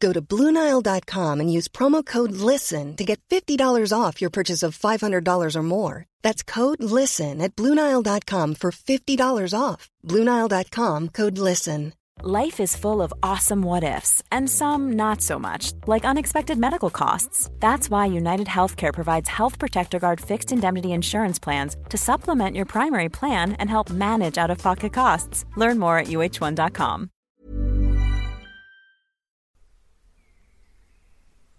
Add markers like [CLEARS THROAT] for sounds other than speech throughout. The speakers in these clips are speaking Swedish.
Go to BlueNile.com and use promo code LISTEN to get $50 off your purchase of $500 or more. That's code LISTEN at BlueNile.com for $50 off. BlueNile.com code LISTEN. Life is full of awesome what ifs, and some not so much, like unexpected medical costs. That's why United Healthcare provides Health Protector Guard fixed indemnity insurance plans to supplement your primary plan and help manage out of pocket costs. Learn more at uh1.com.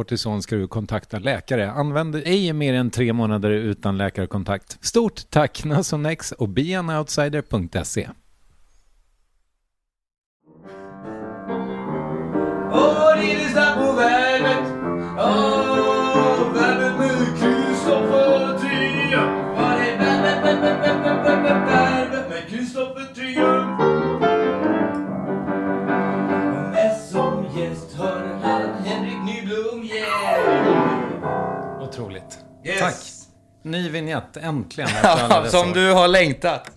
kortison ska du kontakta läkare. Använd ej mer än tre månader utan läkarkontakt. Stort tack Nasonex och beanoutsider.se. Åh, ni lyssnar på Värvet. Ny vignett, äntligen. [LAUGHS] som du har längtat.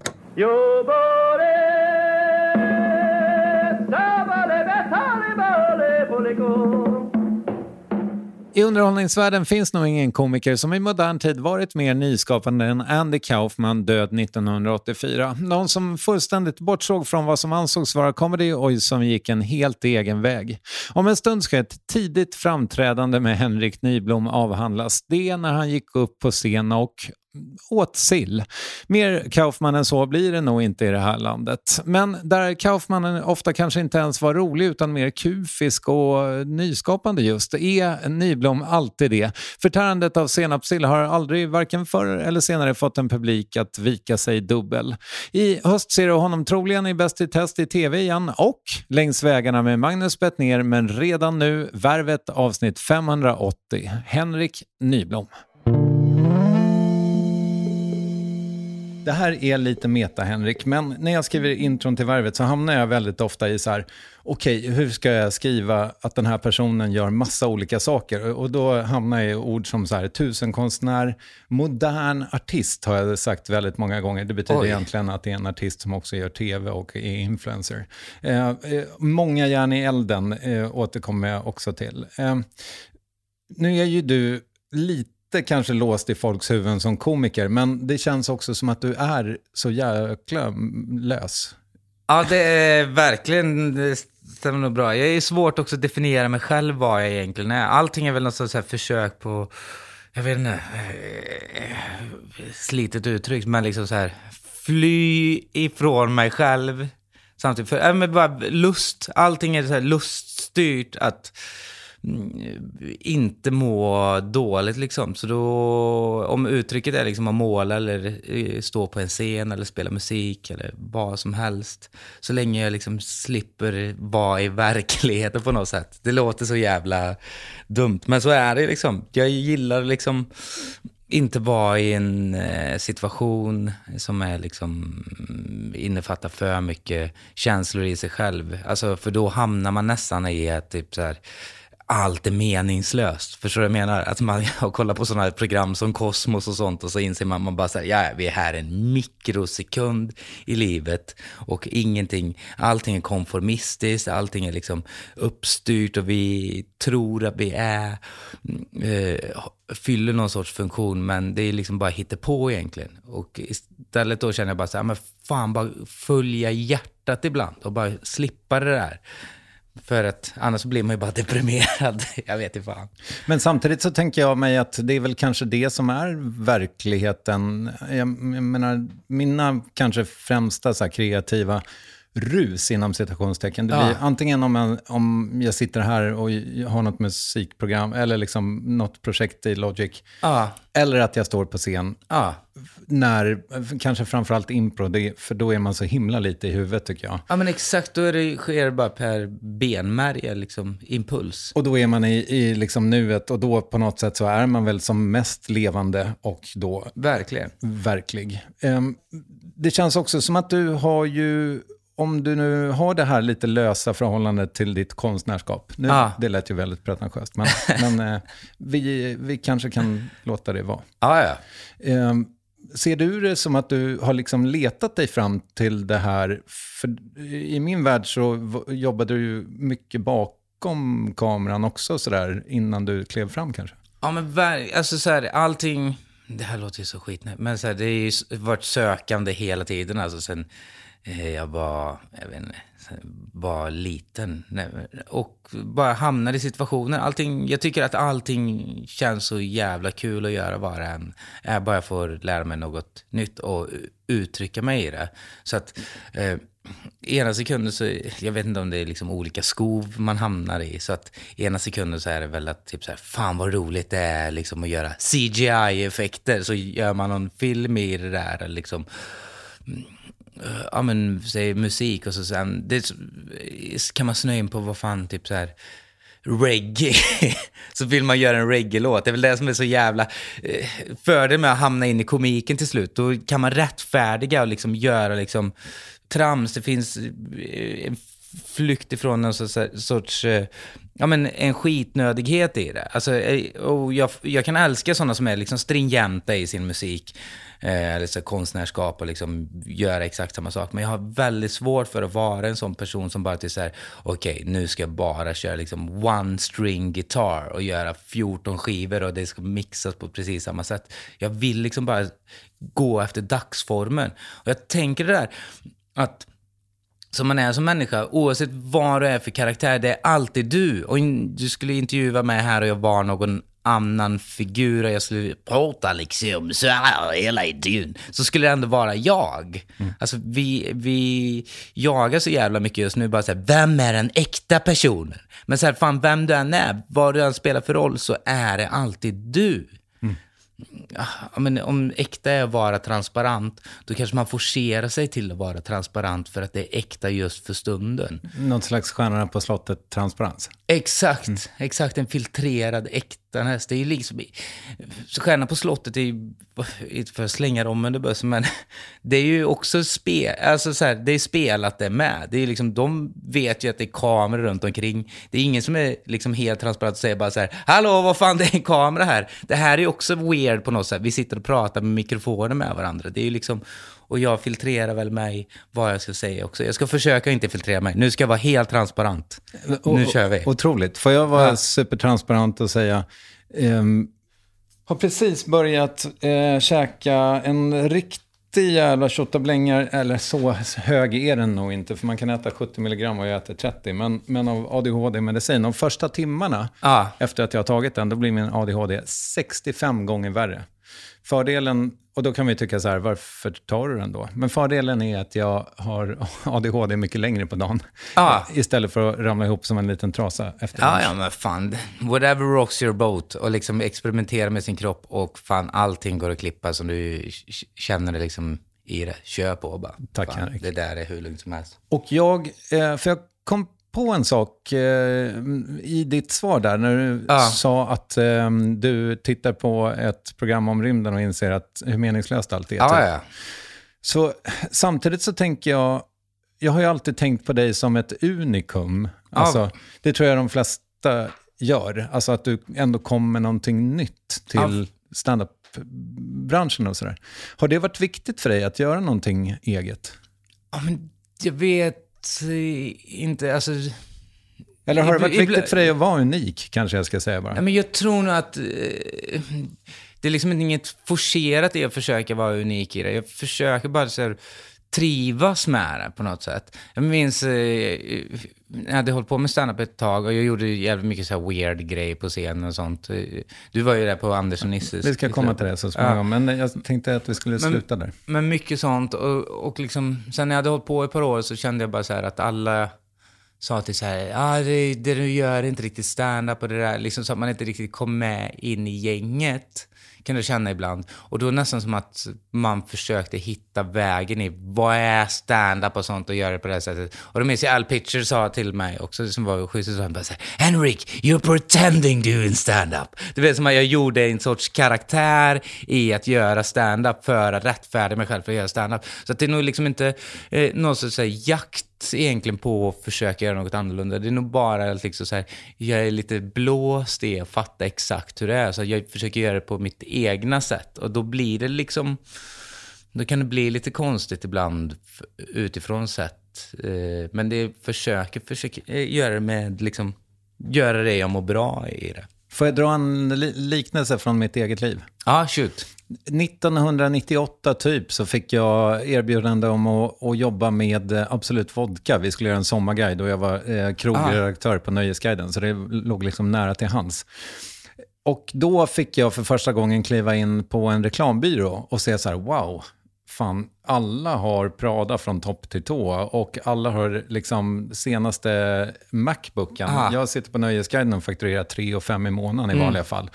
I underhållningsvärlden finns nog ingen komiker som i modern tid varit mer nyskapande än Andy Kaufman, död 1984. Någon som fullständigt bortsåg från vad som ansågs vara comedy och som gick en helt egen väg. Om en stund ska ett tidigt framträdande med Henrik Nyblom avhandlas. Det när han gick upp på scen och åt sill. Mer Kaufman än så blir det nog inte i det här landet. Men där Kaufman ofta kanske inte ens var rolig utan mer kufisk och nyskapande just, är Nyblom alltid det. Förtärandet av senapssill har aldrig varken förr eller senare fått en publik att vika sig dubbel. I höst ser du honom troligen i Bäst i test i tv igen och längs vägarna med Magnus Bettner men redan nu Värvet avsnitt 580. Henrik Nyblom. Det här är lite meta, Henrik, men när jag skriver intron till Värvet så hamnar jag väldigt ofta i så här, okej, hur ska jag skriva att den här personen gör massa olika saker? Och då hamnar jag i ord som så här, tusenkonstnär, modern artist har jag sagt väldigt många gånger. Det betyder Oj. egentligen att det är en artist som också gör tv och är influencer. Eh, eh, många järn i elden eh, återkommer jag också till. Eh, nu är ju du lite kanske låst i folks huvuden som komiker, men det känns också som att du är så jäkla lös. Ja, det är verkligen, det stämmer nog bra. Jag är svårt också att definiera mig själv vad jag egentligen är. Allting är väl något sånt här försök på, jag vet inte, slitet uttryck, men liksom så här, fly ifrån mig själv. Samtidigt, för, äh, men bara lust, allting är så här luststyrt att Mm, inte må dåligt liksom. Så då, om uttrycket är liksom att måla eller eh, stå på en scen eller spela musik eller vad som helst. Så länge jag liksom slipper vara i verkligheten på något sätt. Det låter så jävla dumt, men så är det liksom. Jag gillar liksom inte vara i en eh, situation som är liksom mm, innefattar för mycket känslor i sig själv. Alltså, för då hamnar man nästan i att typ så här, allt är meningslöst. Förstår du vad jag menar? Att man [LAUGHS] kollar på sådana här program som Kosmos och sånt och så inser man, man bara så här, ja, vi är här en mikrosekund i livet och ingenting, allting är konformistiskt, allting är liksom uppstyrt och vi tror att vi är, mm, eh, fyller någon sorts funktion, men det är liksom bara på egentligen. Och istället då känner jag bara så här, men fan, bara följa hjärtat ibland och bara slippa det där. För att annars blir man ju bara [LAUGHS] deprimerad. jag vet inte fan. Men samtidigt så tänker jag mig att det är väl kanske det som är verkligheten. Jag, jag menar, mina kanske främsta så kreativa rus inom citationstecken. Det blir ja. antingen om jag, om jag sitter här och har något musikprogram eller liksom något projekt i Logic. Ja. Eller att jag står på scen. Ja. När, kanske framförallt impro, det, för då är man så himla lite i huvudet tycker jag. Ja men exakt, då är det, sker det bara per benmärg, liksom impuls. Och då är man i, i liksom nuet och då på något sätt så är man väl som mest levande och då... Verkligen. Verklig. Um, det känns också som att du har ju om du nu har det här lite lösa förhållandet till ditt konstnärskap. Nu, ah. Det lät ju väldigt pretentiöst, men, [LAUGHS] men eh, vi, vi kanske kan låta det vara. Ah, ja. eh, ser du det som att du har liksom letat dig fram till det här? För I min värld så jobbade du ju mycket bakom kameran också, sådär, innan du klev fram kanske. Ja, men alltså så här, allting... Det här låter ju så skit, men så här, det har ju varit sökande hela tiden. Alltså sen Eh, jag var, jag vet inte, var liten. Och bara hamnade i situationer. Allting, jag tycker att allting känns så jävla kul att göra bara än jag bara får lära mig något nytt och uttrycka mig i det. Så att eh, ena sekunden så, jag vet inte om det är liksom olika skov man hamnar i. Så att ena sekunden så är det väl att typ så här, fan vad roligt det är liksom att göra CGI-effekter. Så gör man någon film i det där liksom mm. Eh, ja men, säg musik och så sen, det eh, kan man snöa in på vad fan, typ så här reggae. [LAUGHS] så vill man göra en reggae-låt. Det är väl det som är så jävla eh, fördel med att hamna in i komiken till slut. Då kan man rättfärdiga och liksom göra liksom trams. Det finns en flykt ifrån någon sorts, sorts ja men en skitnödighet i det. Alltså, eh, och jag, jag kan älska sådana som är liksom stringenta i sin musik eh, eller så konstnärskap och liksom göra exakt samma sak. Men jag har väldigt svårt för att vara en sån person som bara till så här, okej, okay, nu ska jag bara köra liksom one string guitar och göra 14 skivor och det ska mixas på precis samma sätt. Jag vill liksom bara gå efter dagsformen. Och jag tänker det där att som man är som människa, oavsett vad du är för karaktär, det är alltid du. Och du skulle intervjua mig här och jag var någon annan figur och jag skulle prata liksom så här hela intervjun, så skulle det ändå vara jag. Mm. Alltså vi, vi jagar så jävla mycket just nu, bara så här, vem är den äkta personen? Men så här, fan vem du än är, vad du än spelar för roll, så är det alltid du. Ja, men om äkta är att vara transparent, då kanske man forcerar sig till att vara transparent för att det är äkta just för stunden. Något slags Stjärnorna på slottet-transparens? Exakt, mm. exakt. En filtrerad äktaness. Det är liksom... Stjärnan på slottet är ju, inte för att slänga dem under bussen, men [LAUGHS] det är ju också spe, alltså så här, det är spelat det med. Det är liksom, de vet ju att det är kameror runt omkring. Det är ingen som är liksom helt transparent och säger bara så här, hallå, vad fan, [LAUGHS] det är en kamera här. Det här är ju också weird på något sätt. Vi sitter och pratar med mikrofoner med varandra. Det är ju liksom, och jag filtrerar väl mig vad jag ska säga också. Jag ska försöka inte filtrera mig. Nu ska jag vara helt transparent. Nu kör vi. Otroligt. Får jag vara ja. supertransparent och säga... Um, har precis börjat uh, käka en riktig jävla tjottablängare. Eller så hög är den nog inte, för man kan äta 70 milligram och jag äter 30. Men, men av ADHD-medicin, de första timmarna ah. efter att jag har tagit den, då blir min ADHD 65 gånger värre. Fördelen och då kan vi tycka så här, varför tar du den då? Men fördelen är att jag har [LAUGHS] ADHD mycket längre på dagen. Ja. Istället för att ramla ihop som en liten trasa efter Ja, lunch. ja, men fan. Whatever rocks your boat. Och liksom experimentera med sin kropp och fan allting går att klippa som du känner det liksom i det. Kör på bara. Tack, fan, Henrik. Det där är hur lugnt som helst. Och jag, eh, för jag kom på en sak eh, i ditt svar där, när du Ja. sa att eh, du tittar på ett program om rymden och inser att hur meningslöst allt är. Typ. ja. Så samtidigt så tänker jag, jag har ju alltid tänkt på dig som ett unikum. Alltså, Det tror jag de flesta gör. Alltså att du ändå kommer med någonting nytt till standup-branschen och sådär. Har det varit viktigt för dig att göra någonting eget? Ja, men jag vet eh, inte, alltså... Eller har det varit viktigt för dig att vara unik, kanske jag ska säga bara? Ja, men jag tror nog att eh, det är liksom inget forcerat i att försöka vara unik i det. Jag försöker bara så här, trivas med det på något sätt. Jag minns, eh, jag hade hållit på med stand-up ett tag och jag gjorde jävligt mycket så här weird grejer på scenen och sånt. Du var ju där på Anders och Nisses. Vi ska komma till det så småningom, men jag tänkte att vi skulle sluta där. Men mycket sånt och, och liksom, sen när jag hade hållit på ett par år så kände jag bara så här att alla sa till så här, ja ah, det, det du gör är inte riktigt stand-up och det där, liksom så att man inte riktigt kom med in i gänget. Kan du känna ibland. Och då nästan som att man försökte hitta vägen i vad är stand-up och sånt och göra det på det här sättet. Och då minns jag Al Pitcher sa till mig också, som var schysst, så han bara så här, Henrik, you're pretending doing stand-up. Du vet som att jag gjorde en sorts karaktär i att göra stand-up för att rättfärdiga mig själv för att göra stand-up. Så att det är nog liksom inte eh, någon sorts jakt egentligen på att försöka göra något annorlunda. Det är nog bara att liksom så här, jag är lite blåst i att fatta exakt hur det är. Så jag försöker göra det på mitt egna sätt. Och då blir det liksom, då kan det bli lite konstigt ibland utifrån sett. Eh, men det försöker, försöker eh, göra det med liksom, göra det jag mår bra i det. Får jag dra en li- liknelse från mitt eget liv? Ja, shoot. 1998 typ så fick jag erbjudande om att, att jobba med eh, Absolut Vodka. Vi skulle göra en sommarguide och jag var eh, krogredaktör på Nöjesguiden, så det låg liksom nära till hands. Och då fick jag för första gången kliva in på en reklambyrå och se så här, wow, fan, alla har Prada från topp till tå och alla har liksom senaste Macbooken. Ah. Jag sitter på Nöjesguiden och fakturerar 3 och 5 i månaden i vanliga fall.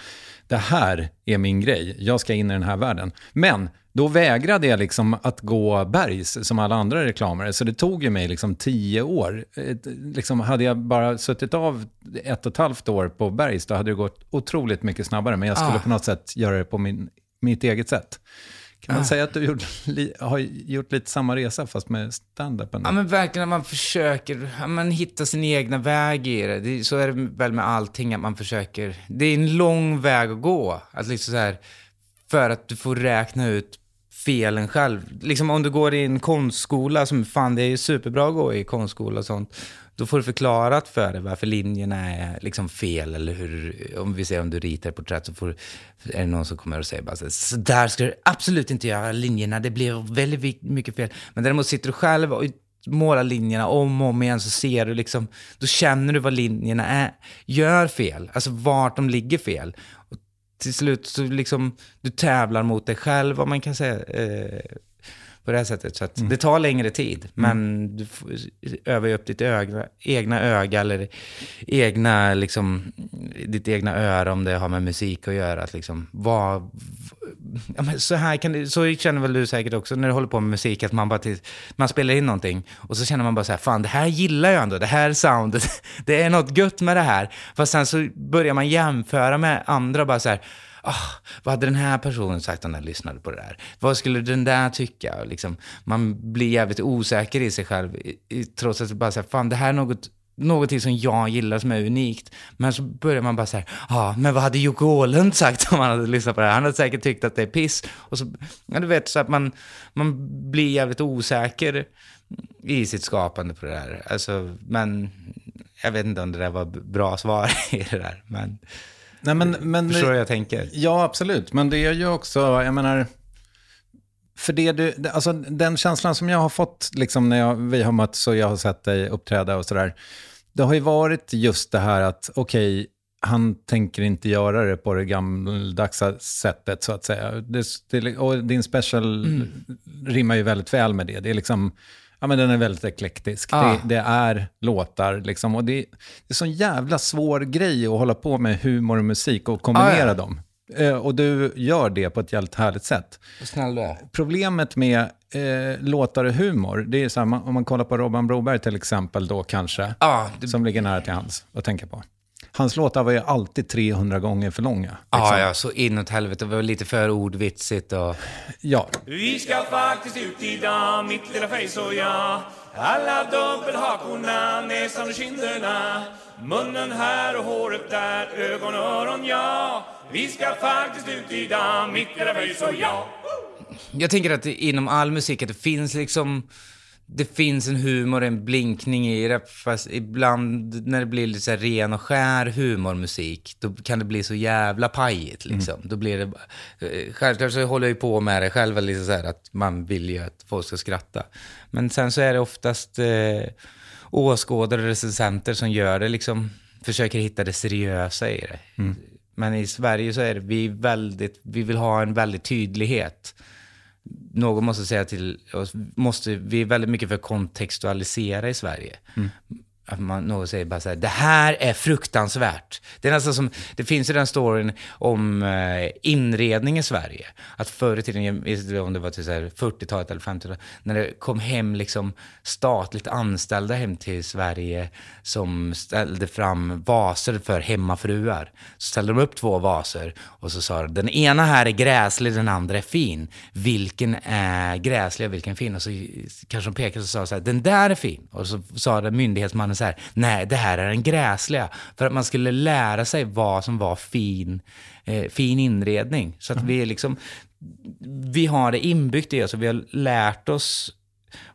Det här är min grej, jag ska in i den här världen. Men då vägrade jag liksom att gå bergs som alla andra reklamare, så det tog ju mig liksom tio år. Liksom hade jag bara suttit av ett och ett halvt år på bergs, då hade det gått otroligt mycket snabbare, men jag skulle Ah. på något sätt göra det på min, mitt eget sätt. Kan man säga att du gjort, har gjort lite samma resa fast med stand-upen? Ja men verkligen att man försöker, ja, man hittar sin egna väg i det. det. Så är det väl med allting, att man försöker. Det är en lång väg att gå. Att liksom så här, för att du får räkna ut felen själv. Liksom om du går i en konstskola, som fan det är ju superbra att gå i konstskola och sånt. Då får du förklarat för dig varför linjerna är liksom fel. Eller hur, om vi säger om du ritar ett porträtt så får, är det någon som kommer och säger bara så, så där ska du absolut inte göra linjerna, det blir väldigt mycket fel. Men däremot sitter du själv och målar linjerna om och om igen så ser du liksom, då känner du vad linjerna är, gör fel, alltså vart de ligger fel. Och till slut så liksom, du tävlar mot dig själv om man kan säga. Eh, på det här sättet. Så att det tar längre tid, men du får öva upp ditt öga, egna öga eller egna, liksom, ditt egna öra om det har med musik att göra. Att liksom, vad, ja, så, här kan det, så känner väl du säkert också när du håller på med musik, att man bara till, man spelar in någonting och så känner man bara så här, fan det här gillar jag ändå, det här soundet, [LAUGHS] det är något gött med det här. Fast sen så börjar man jämföra med andra, bara så här, oh, vad hade den här personen sagt om den lyssnade på det där? Vad skulle den där tycka? Liksom, man blir jävligt osäker i sig själv, i, i, trots att det bara säger fan det här är något, någonting som jag gillar som är unikt. Men så börjar man bara så här, ja, men vad hade Jocke Åhlund sagt om han hade lyssnat på det här? Han hade säkert tyckt att det är piss. Och så, ja, du vet, så att man, man blir jävligt osäker i sitt skapande på det där. Alltså, men jag vet inte om det där var bra svar [LAUGHS] i det där, men... Nej, men, men, Förstår du vad jag tänker? Ja, absolut. Men det är ju också, jag menar, för det du, alltså den känslan som jag har fått liksom när jag, vi har mötts och jag har sett dig uppträda och sådär, det har ju varit just det här att, okej, han tänker inte göra det på det gammaldags sättet, så att säga. Det, det, och din special rimmar ju väldigt väl med det. Det är liksom, ja men den är väldigt eklektisk. Ah. Det, det är låtar liksom. Och det, det är sån jävla svår grej att hålla på med humor och musik och kombinera Ah, ja. dem. Eh, och du gör det på ett jävligt härligt sätt. Snäll du är. Problemet med eh, låtar och humor, det är så här, om man kollar på Robban Broberg till exempel då kanske, Ja, det, som ligger nära till hans att tänka på. Hans låtar var ju alltid 300 gånger för långa. ja, liksom. ja, så inåt helvete. Det var lite för ordvitsigt och... ja. Vi ska faktiskt ut idag, mitt lilla face och jag Alla dubbelhakorna, näsan och kinderna Munnen här och håret där, ögon och öron ja Vi ska faktiskt ut idag, mitt lilla face och jag Jag tänker att inom all musik att det finns liksom... Det finns en humor, en blinkning i det. Fast ibland när det blir lite så ren och skär humormusik, då kan det bli så jävla pajigt liksom. Då blir det... eh, Självklart så håller jag ju på med det själv, liksom så här att man vill ju att folk ska skratta. Men sen så är det oftast eh, åskådare och recensenter som gör det liksom, försöker hitta det seriösa i det. Men i Sverige så är det, vi väldigt, vi vill ha en väldig tydlighet någon måste säga till oss, måste, vi är väldigt mycket för att kontextualisera i Sverige. Att man, någon säger bara så här, det här är fruktansvärt. Det är nästan som, det finns ju den storyn om eh, inredning i Sverige. Att förr i tiden, om det var typ till 40-talet eller 50-talet, när det kom hem liksom statligt anställda hem till Sverige som ställde fram vaser för hemmafruar. Så ställde de upp två vaser och så sa de, den ena här är gräslig, den andra är fin. Vilken är gräslig och vilken är fin? Och så kanske de pekade och sa så här, den där är fin. Och så sa den myndighetsmannen så här, nej det här är den gräsliga. För att man skulle lära sig vad som var fin, eh, fin inredning. Så att vi är liksom, vi har det inbyggt i oss och vi har lärt oss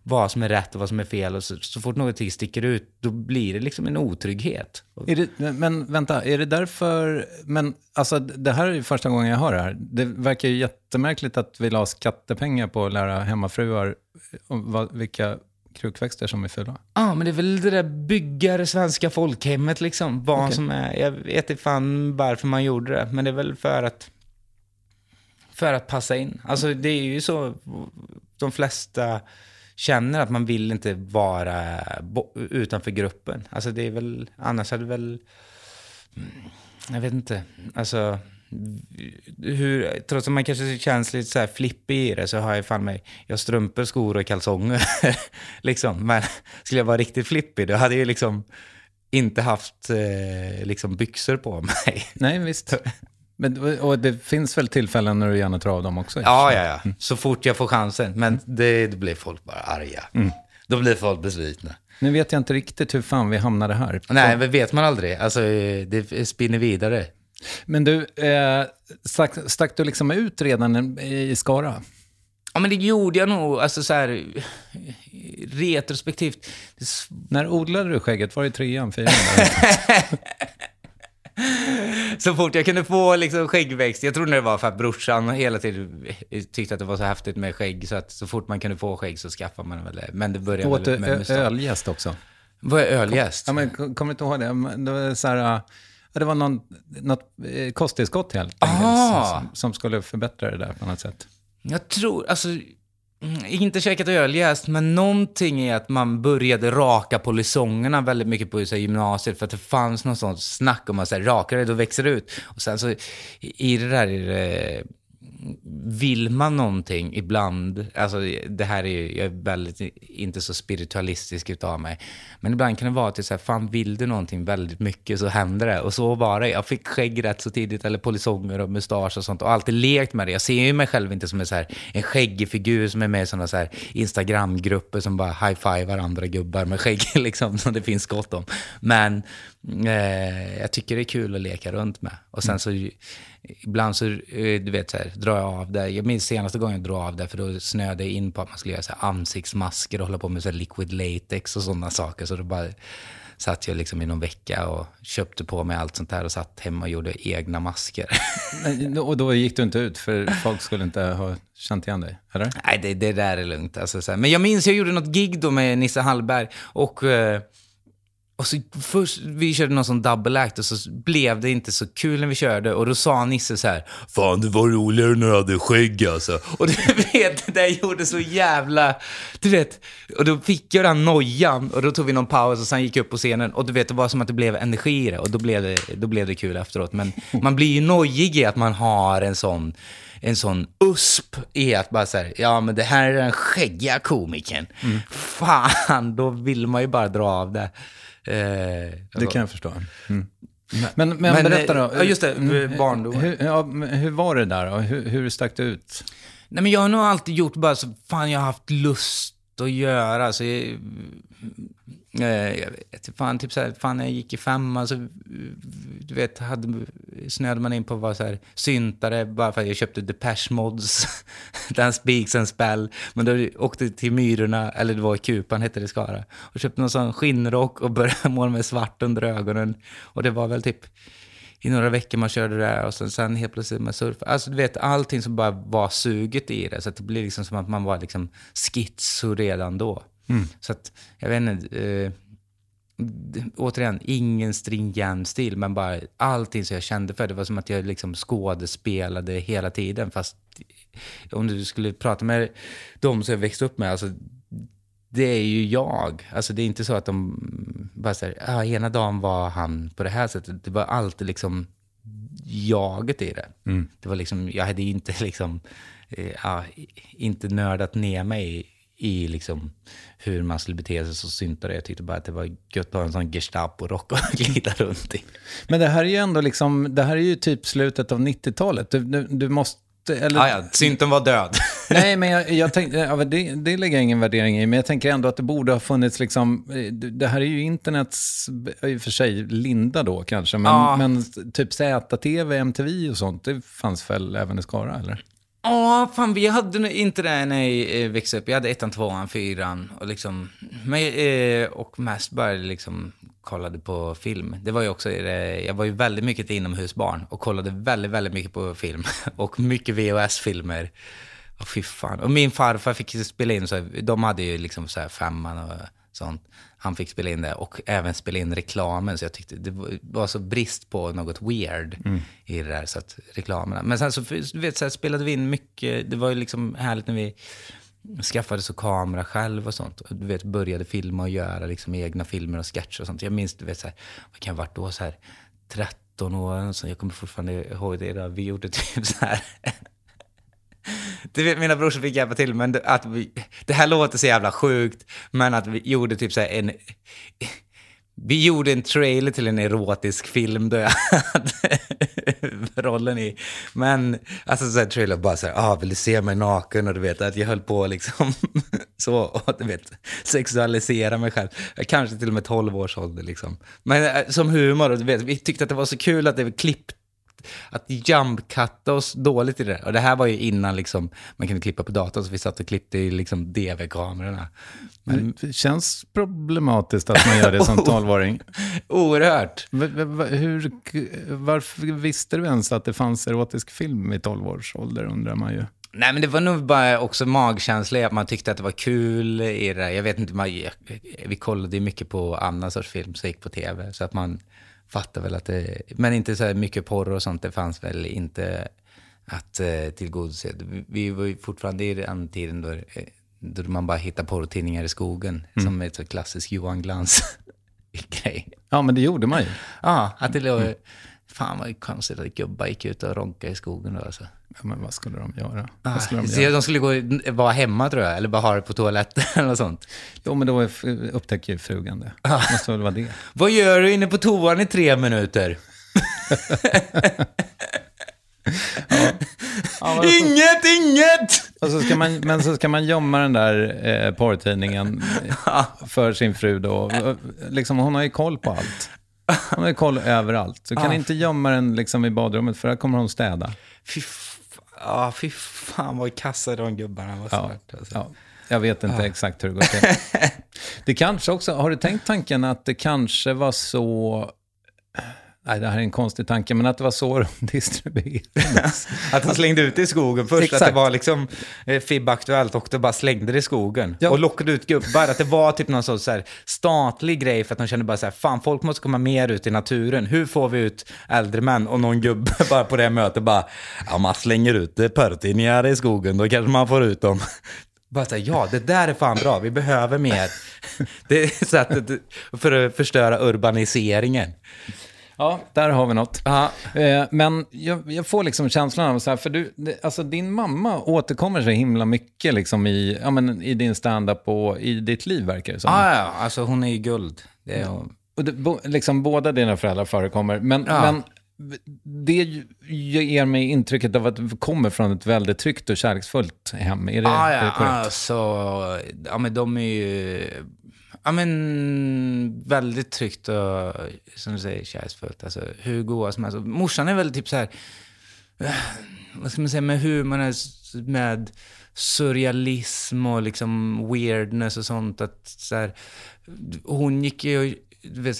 vad som är rätt och vad som är fel. Och så, så fort någonting sticker ut, då blir det liksom en otrygghet. Är det, men vänta, är det därför... Men alltså, det här är ju första gången jag hör det här. Det verkar ju jättemärkligt att vi la skattepengar på att lära hemmafruar vad, vilka krukväxter som är fula. Ja, men det är väl det där bygga det svenska folkhemmet liksom. Vad Okej. som är, jag vet inte fan varför man gjorde det, men det är väl för att för att passa in. Alltså det är ju så, de flesta känner att man vill inte vara utanför gruppen. Alltså det är väl, annars hade väl, jag vet inte, alltså hur, trots att man kanske känns lite så här flippig i det så har jag fan mig, jag strumpor, skor och kalsonger. [LAUGHS] liksom. Men skulle jag vara riktigt flippig då hade jag liksom inte haft eh, liksom byxor på mig. Nej, visst. Men, och det finns väl tillfällen när du gärna tar av dem också? Ja, ja, ja. Så fort jag får chansen. Men det, då blir folk bara arga. Då blir folk besvikna. Nu vet jag inte riktigt hur fan vi hamnade här. Nej, men vet man aldrig. Alltså, det spinner vidare. Men du, eh, stack, stack du liksom ut redan i Skara? Ja, men det gjorde jag nog. Alltså så här, retrospektivt. När odlade du skägget? Var det i trean, fyran? [LAUGHS] Så fort jag kunde få liksom skäggväxt, jag tror det var för att brorsan hela tiden tyckte att det var så häftigt med skägg, så att så fort man kunde få skägg så skaffade man väl det. Men det började Åt väl med mustasch. ölgäst också? Var jag ölgäst? Ja, men kom- kommer du inte ihåg det? Det var, så här, det var någon, något eh, kosttillskott helt enkelt Ah. som, som skulle förbättra det där på något sätt. Jag tror, alltså, mm, inte käkat ölgäst, men någonting är att man började raka polisongerna väldigt mycket på så här, gymnasiet, för att det fanns något sånt snack om att så här, rakar det, då växer det ut. Och sen så, i i det där, är det, vill man någonting ibland, alltså det här är ju, jag är väldigt inte så spiritualistisk utav mig, men ibland kan det vara till så här, fan vill du någonting väldigt mycket så händer det. Och så var det. Jag fick skägg rätt så tidigt, eller polisonger och mustasch och sånt, och alltid lekt med det. Jag ser ju mig själv inte som en, så här, en skäggig figur som är med i sådana så här Instagramgrupper som bara high-fivar andra gubbar med skägg, [LAUGHS] liksom, som det finns gott om. Men eh, jag tycker det är kul att leka runt med. Och sen så ibland så, eh, du vet så här, drar jag av det. Jag minns senaste gången jag drog av det, för då snöade jag in på att man skulle göra så här ansiktsmasker och hålla på med så här liquid latex och sådana saker. Så då bara satt jag liksom i någon vecka och köpte på mig allt sånt där och satt hemma och gjorde egna masker. [LAUGHS] Och då gick du inte ut, för folk skulle inte ha känt igen dig, eller? Nej, det, det där är lugnt. Alltså. Men jag minns jag gjorde något gig då med Nisse Hallberg och, eh, och så först, vi körde någon sån double act och så blev det inte så kul när vi körde. Och då sa Nisse så här, Fan det var roligare när du hade skägg alltså. [LAUGHS] Och du vet, det där gjorde så jävla... Du vet, och då fick jag den nojan. Och då tog vi någon paus och sen gick jag upp på scenen. Och du vet, det var som att det blev energi i det. Och då blev det, då blev det kul efteråt. Men man blir ju nojig i att man har en sån en sån USP i att bara säga, ja men det här är den skäggiga komikern. Fan, då vill man ju bara dra av det. Eh, Det kan jag förstå. Mm. Men, men, Men, berätta då. eh, ja, just det, Mm, barndomen. Hur, ja, hur var det där då? Hur, hur stack det ut? Nej men jag har nog alltid gjort bara så, fan jag har haft lust att göra. Så jag, eh, Eh, jag vet fan, typ så här, fan när jag gick i femman så, du vet, hade, snöade man in på att vara så här syntare bara för att jag köpte Depeche Mods, [LAUGHS] Den Speaks and Spell. Men då åkte jag till Myrorna, eller det var i Kupan hette det i Skara, och köpte någon sån skinnrock och började [LAUGHS] måla med svart under ögonen. Och det var väl typ i några veckor man körde det där och sen, sen helt plötsligt med surf. Alltså du vet, allting som bara var suget i det. Så att det blir liksom som att man var liksom schizo redan då. Så att, jag vet inte, eh, återigen, ingen stringent stil, men bara allting som jag kände för. Det var som att jag liksom skådespelade hela tiden. Fast om du skulle prata med de som jag växte upp med, alltså det är ju jag. Alltså det är inte så att de bara säger, ja, ena dagen var han på det här sättet. Det var alltid liksom jaget i det. Det var liksom, jag hade inte liksom, eh, inte nördat ner mig i, liksom hur man skulle bete sig som syntare. Jag tyckte bara att det var gött att ha en sån Gestapo-rock och [LAUGHS] glida runt i. Men det här är ju ändå liksom, det här är ju typ slutet av 90-talet. Du, du, du måste, eller... Ja, ja, synten var död. [LAUGHS] Nej, men jag, jag tänkte, ja, det, det lägger jag ingen värdering i, men jag tänker ändå att det borde ha funnits liksom, eh, det här är ju internets, i och för sig, linda då kanske, men, Ja. men typ ZTV, MTV och sånt, det fanns väl även i Skara, eller? Ja, fan vi hade inte det när jag eh, växte upp. Jag hade ettan, tvåan, fyran och liksom... Men, eh, och mest bara liksom kollade på film. Det var ju också, eh, jag var ju väldigt mycket ett inomhusbarn och kollade väldigt, väldigt mycket på film. [LAUGHS] Och mycket VHS-filmer. Och fy fan. Och min farfar fick ju spela in, så de hade ju liksom så här femman och sånt. Han fick spela in det och även spela in reklamen. Så jag tyckte det var- så brist på något weird i det där. Så att reklamerna. Men sen så, du vet, så här, spelade vi in mycket. Det var ju liksom härligt när vi skaffade så kamera själv och sånt. Du vet, började filma och göra liksom egna filmer och sketcher och sånt. Jag minns, du vet, så här, vad kan jag varit då? Så här, 13 år, så jag kommer fortfarande ihåg det. Där. Vi gjorde typ så här du vet, mina brorsor fick hjälpa till, men det- att vi, det här låter så jävla sjukt, men att vi gjorde typ så här en... Vi gjorde en trailer till en erotisk film då jag hade [LAUGHS] rollen i. Men, alltså så här trailer bara så här, ah, vill du se mig naken? Och du vet, att jag höll på liksom [LAUGHS] så, och du vet, sexualisera mig själv. Kanske till och med 12 års ålder liksom. Men eh, som humor, och du vet, vi tyckte att det var så kul att det var klippt att jump-cutta oss dåligt i det där. Och det här var ju innan liksom, man kunde klippa på datorn, så vi satt och klippte i liksom DV-kamerorna. Men Det känns problematiskt att man gör det som [LAUGHS] 12-åring. oerhört. V- v- v- Hur, varför visste du ens att det fanns erotisk film i 12 års ålder, undrar man ju. Nej, men det var nog bara också magkänsla att man tyckte att det var kul i det där. Jag vet inte, man, vi kollade ju mycket på annan sorts film som gick på tv, så att man fattar väl att det... Men inte så här mycket porr och sånt, det fanns väl inte att eh, tillgodose. Vi, vi var ju fortfarande i den tiden då, eh, då man bara hittar porrtidningar i skogen, som är ett så klassisk Johan Glans-grej. [LAUGHS] Ja, men det gjorde man ju. Ja, att det låg... Fan vad konstigt att gubbar gick ut och ronkade i skogen då alltså. Ja, men vad skulle de göra? Ah, skulle de så göra? de skulle gå, vara hemma tror jag, eller bara ha det på toaletten [LAUGHS] eller sånt. Jo, men då upptäcker ju frugan det. Ah. måste väl vara det. [LAUGHS] Vad gör du inne på toan i tre minuter? [LAUGHS] inget, inget! Och så ska man, men så ska man gömma den där eh, porrtidningen för sin fru då. Liksom, hon har ju koll på allt. Hon har ju koll överallt. Du kan Ah. inte gömma den liksom i badrummet för där kommer hon städa. Fy, ah, fy fan vad kassa de gubbarna var. Ja, svart, alltså. ja. Jag vet inte exakt hur det går till. [LAUGHS] Det kanske också, har du tänkt tanken att det kanske var så Nej, det här är en konstig tanke, men att det var så de [LAUGHS] distribuerades. Att han slängde ut det i skogen först, att Exakt. det var liksom eh, FIB-aktuellt och det bara slängde det i skogen. Ja. Och lockade ut gubbar, att det var typ någon sorts så här statlig grej för att de kände bara så här, fan folk måste komma mer ut i naturen. Hur får vi ut äldre män? Och någon gubbe [LAUGHS] bara på det mötet bara, ja man slänger ut det porrtidningar i skogen, då kanske man får ut dem. [LAUGHS] Bara så här, ja det där är fan bra, vi behöver mer. Det är sättet för att förstöra urbaniseringen. Ja, där har vi något. Ja. Eh, Men jag, jag får liksom känslan av så här, för du, det, alltså din mamma återkommer så himla mycket liksom i, ja, men i din stand-up och i ditt liv verkar det som. Ja, ja, alltså hon är ju guld. Det är hon. Och det, bo, liksom båda dina föräldrar förekommer, men, Ja. men det ger mig intrycket av att du kommer från ett väldigt tryggt och kärleksfullt hem. Är det, Ah, är det ja, korrekt? alltså, ja men de är ju, ja men väldigt tryggt och, som du säger, kärleksfullt. Alltså hur goa som helst. Morsan är väl typ så här, eh, vad ska man säga, med humorn, är s- med surrealism och liksom weirdness och sånt. Att så här, hon gick ju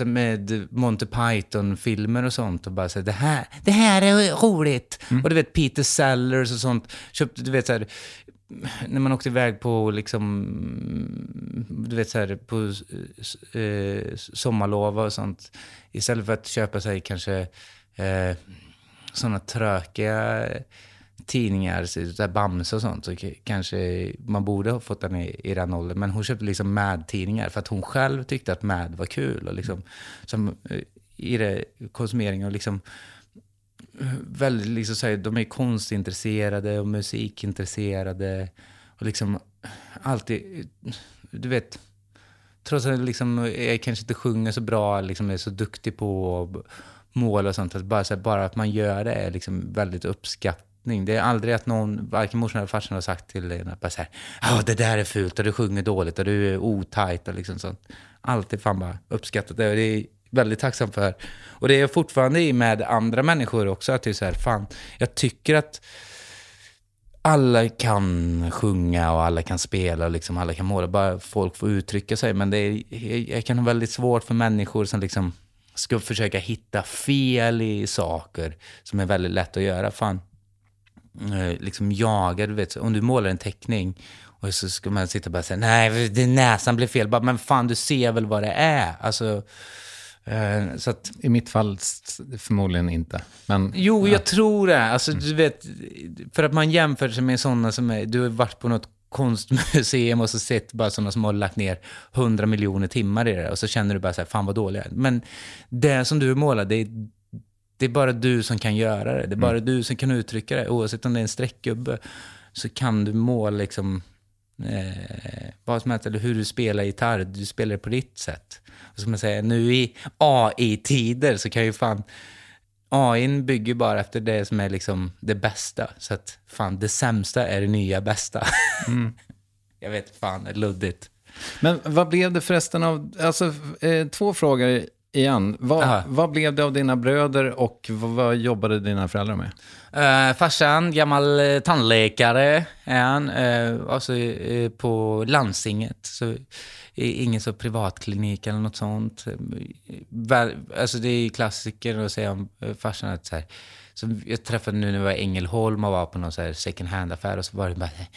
med Monty Python-filmer och sånt och bara så här, det här, det här är roligt. Och du vet Peter Sellers och sånt. Köpte, du vet så här, när man åkte iväg på liksom, du vet så här, på eh, eh sommarlov och sånt. Istället för att köpa sig kanske eh, sådana trökiga tidningar, så där Bamse och sånt, så kanske man borde ha fått den i, i den åldern. Men hon köpte liksom Mad-tidningar för att hon själv tyckte att Mad var kul. Och liksom, som, eh, I det konsumering och liksom väldigt, liksom så här, de är konstintresserade och musikintresserade. Och liksom alltid, du vet, trots att jag liksom, jag kanske inte sjunger så bra, liksom är så duktig på mål och sånt, att bara, så här, bara att man gör det är liksom väldigt uppskattning. Det är aldrig att någon, varken morsan eller farsan har sagt till en att bara så här, oh, det där är fult och du sjunger dåligt och du är otajt och liksom sånt. Alltid fan bara uppskattat det det är väldigt tacksam för. Och det är jag fortfarande i med andra människor också, att det är så här, fan, jag tycker att alla kan sjunga och alla kan spela och liksom alla kan måla, bara folk får uttrycka sig. Men det är, jag, kan ha väldigt svårt för människor som liksom ska försöka hitta fel i saker som är väldigt lätt att göra. Fan, eh, liksom jaga, du vet, om du målar en teckning och så ska man sitta och bara säga nej, näsan blev fel. Bara, men fan, du ser väl vad det är? Alltså, så att, I mitt fall förmodligen inte. Men, Jo, jag tror det. Alltså, du vet, för att man jämför sig med sådana som är... Du har varit på något konstmuseum och så sett bara sådana som har lagt ner hundra miljoner timmar i det och så känner du bara så här, fan vad dåliga. Men det som du målar, det är, det är bara du som kan göra det. Det är bara du som kan uttrycka det. Oavsett om det är en streckgubbe så kan du måla liksom eh, vad som helst, eller hur du spelar gitarr. Du spelar det på ditt sätt. Och ska man säga, nu i AI-tider så kan ju fan AI bygger bara efter det som är liksom det bästa. Så att fan, det sämsta är det nya bästa. [LAUGHS] Jag vet fan, det är luddigt. men vad blev det förresten av, alltså eh, två frågor igen. Vad, vad blev det av dina bröder och vad, vad jobbade dina föräldrar med? Uh, farsan, gammal eh, tandläkare är han. Uh, alltså eh, på landstinget. Så, eh, ingen så privatklinik eller något sånt. Alltså det är klassiker att säga om eh, farsan att så här, så jag träffade nu när jag var i Ängelholm och var på någon så här second hand-affär och så var det bara så här,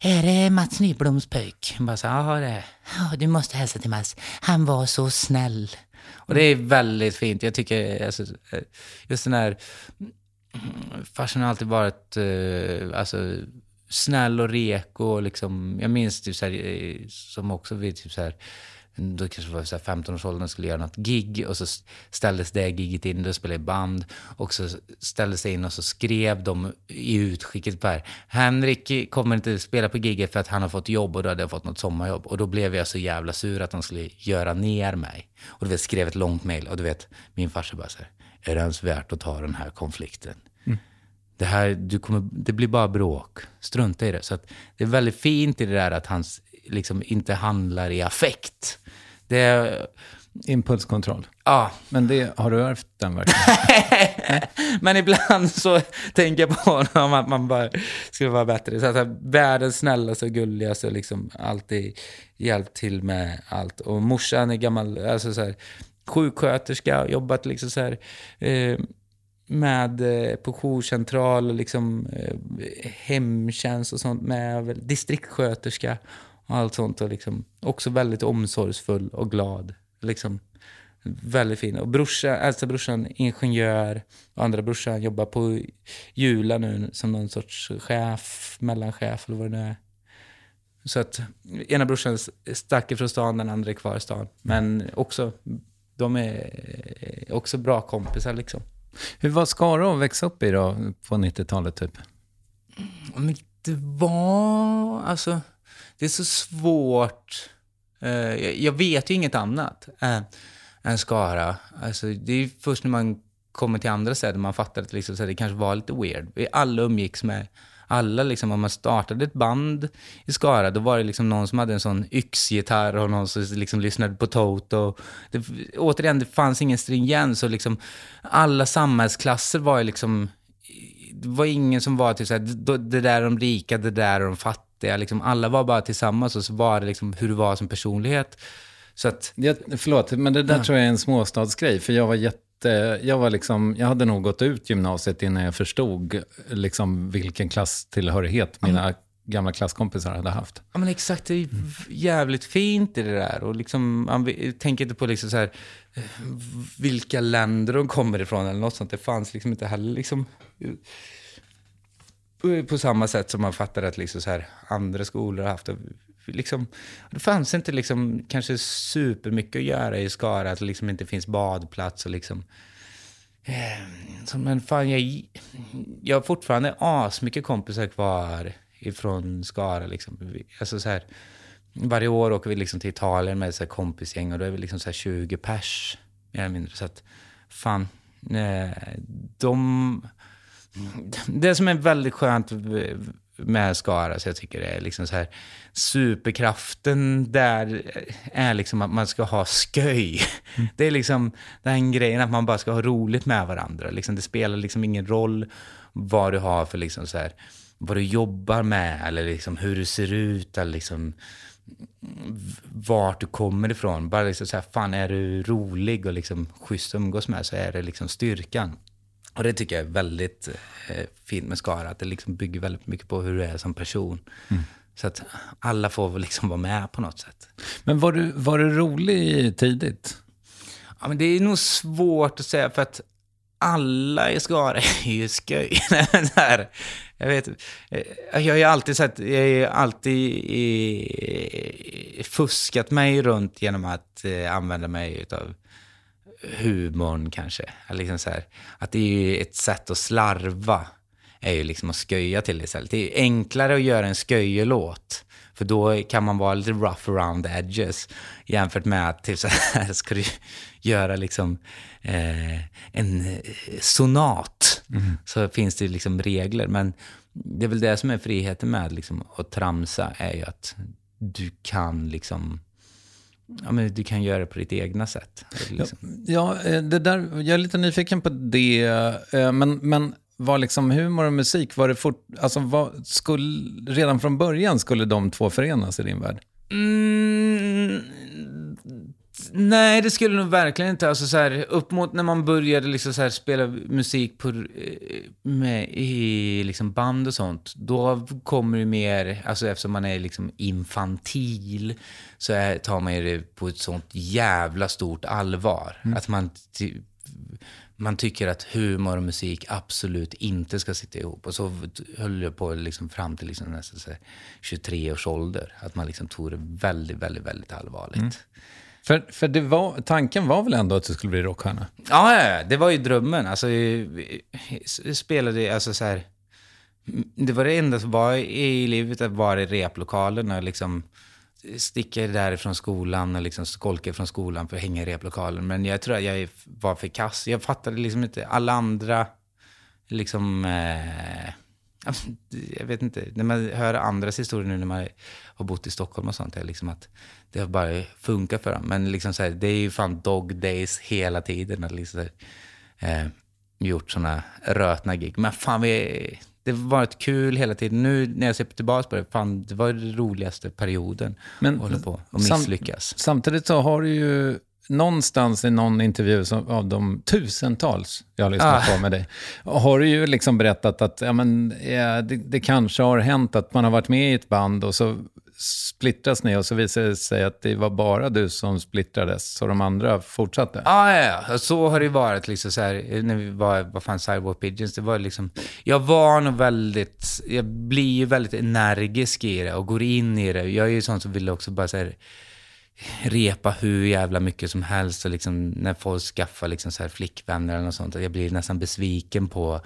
är det Mats Nybloms pojk? Bara så ja det är ja, Du måste hälsa till Mats. Han var så snäll. Och det är väldigt fint. Jag tycker, alltså, eh, just den här farsan har alltid varit eh, alltså, snäll och reko. Och liksom, jag minns typ så här, eh, som också vid typ så här, då kanske var så 15-årsåldern skulle göra något gig och så ställdes det giget in, då spelade jag i band och så ställdes det in och så skrev de i utskicket på här, Henrik kommer inte spela på giget för att han har fått jobb och då hade jag fått något sommarjobb och då blev jag så jävla sur att de skulle göra ner mig. Och du vet, skrev ett långt mejl och du vet, min farsa bara så här, är det ens värt att ta den här konflikten? Det, här, du kommer, det blir bara bråk. Strunta i det. Så det är väldigt fint i det där att han liksom inte handlar i affekt. Det är, Impulskontroll. ja. Men det, har du ärvt den verkligen? [LAUGHS] Men ibland så tänker jag på honom att man bara skulle vara bättre. Så att världens snällaste och gulligaste liksom alltid hjälpt till med allt. Och morsan är gammal, alltså så här, sjuksköterska, jobbat liksom så här, eh, med eh, på jourcentral och liksom eh, hemtjänst och sånt med, väl, distriktssköterska och allt sånt och liksom också väldigt omsorgsfull och glad. Liksom väldigt fin. Och brorsa, äldsta brorsan ingenjör och andra brorsan jobbar på Jula nu som någon sorts chef, mellanchef eller vad det nu är. Så att ena brorsan stack ifrån stan, den andra är kvar i stan. Men också, de är eh, också bra kompisar liksom. Hur var Skara att växa upp i då, på 90-talet typ? Men det var, alltså, det är så svårt. Eh, jag- vet ju inget annat än Skara. Alltså, det är först när man kommer till andra städer man fattar att liksom, så det kanske var lite weird. Vi alla umgicks med alla, liksom, om man startade ett band i Skara, då var det liksom någon som hade en sån yxgitarr och någon som liksom lyssnade på Toto. Det, återigen, det fanns ingen stringens och liksom alla samhällsklasser var ju liksom det var ingen som var typ såhär, det det där är de rika, det där är de fattiga. Liksom, alla var bara tillsammans och så var det liksom hur du var som personlighet. Så att, Jag, förlåt, men det där tror jag är en småstadsgrej. För jag var jätte... Jag, var liksom, jag hade nog gått ut gymnasiet innan jag förstod liksom, vilken klasstillhörighet mina gamla klasskompisar hade haft. ja men exakt, det är jävligt fint i det där. Och liksom, man tänker inte på liksom så här, eh, vilka länder de kommer ifrån eller något sånt. Det fanns liksom inte heller liksom eh, på samma sätt som man fattar att liksom så här, andra skolor har haft. Liksom, det fanns inte liksom, kanske supermycket att göra i Skara, att det liksom inte finns badplats och liksom... Eh, så, men fan, jag, jag har fortfarande asmycket kompisar kvar ifrån Skara. Liksom. Alltså, så här, varje år åker vi liksom till Italien med så här kompisgäng och då är vi liksom så här 20 pers, mer eller mindre. Så att, fan, eh, de... Det som är väldigt skönt eh, med Skara, så jag tycker det är liksom så här, superkraften där är liksom att man ska ha sköj. Det är liksom den grejen att man bara ska ha roligt med varandra. Liksom, det spelar liksom ingen roll vad du har för liksom så här, vad du jobbar med eller liksom hur du ser ut eller liksom vart du kommer ifrån. Bara liksom så här, fan är du rolig och liksom schysst att umgås med så är det liksom styrkan. Och det tycker jag är väldigt eh, fint med Skara, att det liksom bygger väldigt mycket på hur du är som person. Så att alla får liksom vara med på något sätt. Men var du, var du rolig tidigt? Ja, men det är nog svårt att säga för att alla i Skara [LAUGHS] är ju skoj. [LAUGHS] Jag vet eh, jag har ju alltid sett, jag har ju alltid eh, fuskat mig runt genom att eh, använda mig av humorn kanske. Liksom så här, att det är ju ett sätt att slarva, är ju liksom att sköja till det istället. Det är ju enklare att göra en sköjelåt, för då kan man vara lite rough around the edges, jämfört med att typ så här, [LAUGHS] ska du göra liksom eh, en eh, sonat, så finns det liksom regler. Men det är väl det som är friheten med liksom, att tramsa, är ju att du kan liksom Ja, men du kan göra det på ditt egna sätt. Liksom. Ja, eh, det där, jag är lite nyfiken på det. eh, Men, men var liksom humor och musik, var det fort, alltså vad, skulle, redan från början skulle de två förenas i din värld? Mm, nej, det skulle nog verkligen inte. Alltså, så här, upp mot när man började liksom, så här, spela musik på, eh, med, i liksom, band och sånt, då kommer det mer, alltså eftersom man är liksom infantil, så är, tar man det på ett sånt jävla stort allvar. Att man, man tycker att humor och musik absolut inte ska sitta ihop. Och så höll jag på liksom fram till liksom nästan så här 23 års ålder. Att man liksom tog det väldigt, väldigt, väldigt allvarligt. För, för det var, tanken var väl ändå att du skulle bli rockstjärna? Ja, ja, ja, det var ju drömmen. Alltså, vi, vi spelade, alltså så här... Det var det enda som var i livet, att vara i replokalen och liksom sticka därifrån skolan och liksom skolka från skolan för att hänga i replokalen. Men jag tror att jag var för kass. Jag fattade liksom inte, alla andra liksom... Eh, [LAUGHS] jag vet inte, när man hör andras historier nu när man har bott i Stockholm och sånt, är liksom att det har bara funkat för dem. Men liksom så här, det är ju fan dog days hela tiden. Att liksom här, eh, gjort såna rötna gig. Men fan, vi, det har varit kul hela tiden. Nu när jag ser tillbaka på det, fan, det var den roligaste perioden Men att hålla på och sam- misslyckas. Samtidigt så har du ju någonstans i någon intervju som, av de tusentals jag har lyssnat Ah. på med dig, har du ju liksom berättat att ja, men, ja, det, det kanske har hänt att man har varit med i ett band och så splittras ni och så visar det sig att det var bara du som splittrades, så de andra fortsatte. Ja, ja, ja. Så har det ju varit liksom så här, när vi var, vad fan, Sidewalk Pigeons, det var liksom, jag var nog väldigt, jag blir ju väldigt energisk i det och går in i det. Jag är ju sån som vill också bara så här, repa hur jävla mycket som helst och liksom när folk skaffar liksom så här flickvänner eller något sånt, jag blir nästan besviken på,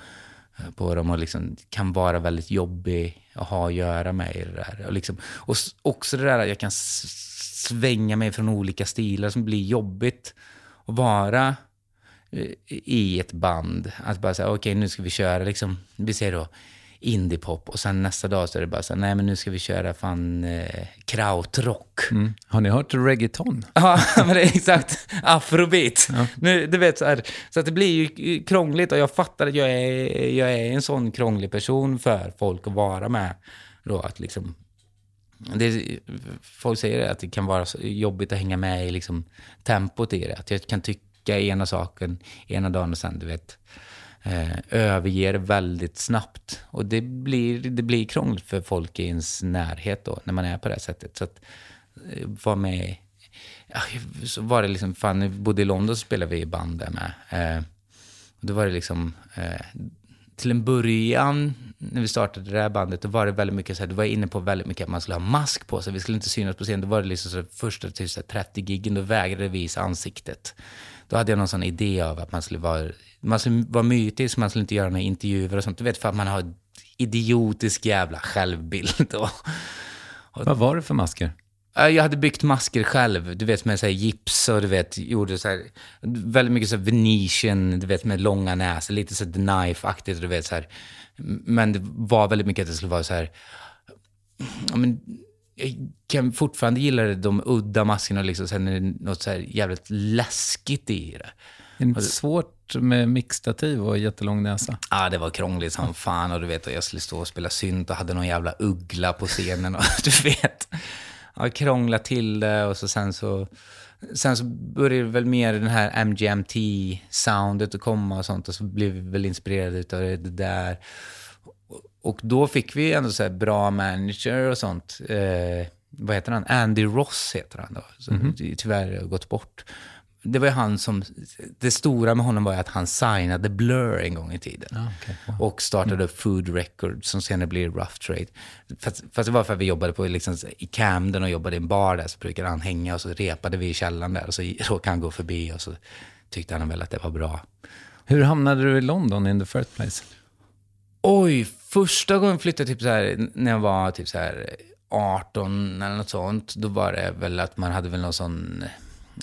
på dem och liksom kan vara väldigt jobbig att ha att göra med i det där. Och, liksom, och också det där att jag kan svänga mig från olika stilar som blir jobbigt att vara eh, i ett band. Att bara säga, okej nu ska vi köra liksom, vi säger då indiepop och sen nästa dag så är det bara så nej men nu ska vi köra fan eh, krautrock. Mm. Har ni hört reggaeton? Ja, [LAUGHS] men det är exakt. Afrobeat. Nu, du vet, så, här, så att det blir ju krångligt och jag fattar att jag är, jag är en sån krånglig person för folk att vara med. Då, att liksom, det, folk säger att det kan vara jobbigt att hänga med i liksom, tempot i det. Att jag kan tycka ena saken ena dagen och sen, du vet, eh, överger väldigt snabbt. Och det blir, det blir krångligt för folk i ens närhet då, när man är på det här sättet. Så att eh, vara med ja, så var det liksom, fan, när vi bodde i London så spelade vi i band där med. Eh, och då var det liksom, eh, till en början när vi startade det här bandet, då var det väldigt mycket så här, då var jag inne på väldigt mycket att man skulle ha mask på sig, vi skulle inte synas på scen. Då var det liksom så här, första till så här, 30 giggen, då vägrade vi visa ansiktet. Då hade jag någon sån idé av att man skulle vara, man skulle vara mytisk, man skulle inte göra några intervjuer och sånt. Du vet, för att man har idiotisk jävla självbild. Och, Vad var det för masker? Ja, Jag hade byggt masker själv, du vet med så här gips och du vet, gjorde så här, väldigt mycket så här Venetian, du vet med långa näsor, lite så Knife-aktigt, du vet så här. Men det var väldigt mycket att det skulle vara så här, ja, men jag kan fortfarande gilla det, de udda maskerna liksom, sen är det något så jävligt läskigt i det. Är det inte svårt med mixtativ och jättelång näsa? Ja, det var krångligt som fan och du vet, jag skulle stå och spela synt och hade någon jävla uggla på scenen och [LAUGHS] du vet. Ja, krångla till det och så sen så... Sen så började väl mer den här MGMT-soundet att komma och sånt och så blev vi väl inspirerade utav det där. Och då fick vi ändå så bra manager och sånt. Eh, vad heter han? Andy Ross heter han då. Som tyvärr har gått bort. Det var ju han som... Det stora med honom var ju att han signade Blur en gång i tiden. Och startade upp Food Records som senare blir Rough Trade. Fast, fast det var för att vi jobbade på, liksom, i Camden och jobbade i en bar där. Så brukade han hänga och så repade vi i källaren där. Och så [LAUGHS] råkade han gå förbi och så tyckte han väl att det var bra. Hur hamnade du i London in the first place? Oj, första gången flyttade jag typ så här, när jag var typ så här 18 eller något sånt. Då var det väl att man hade väl någon sån,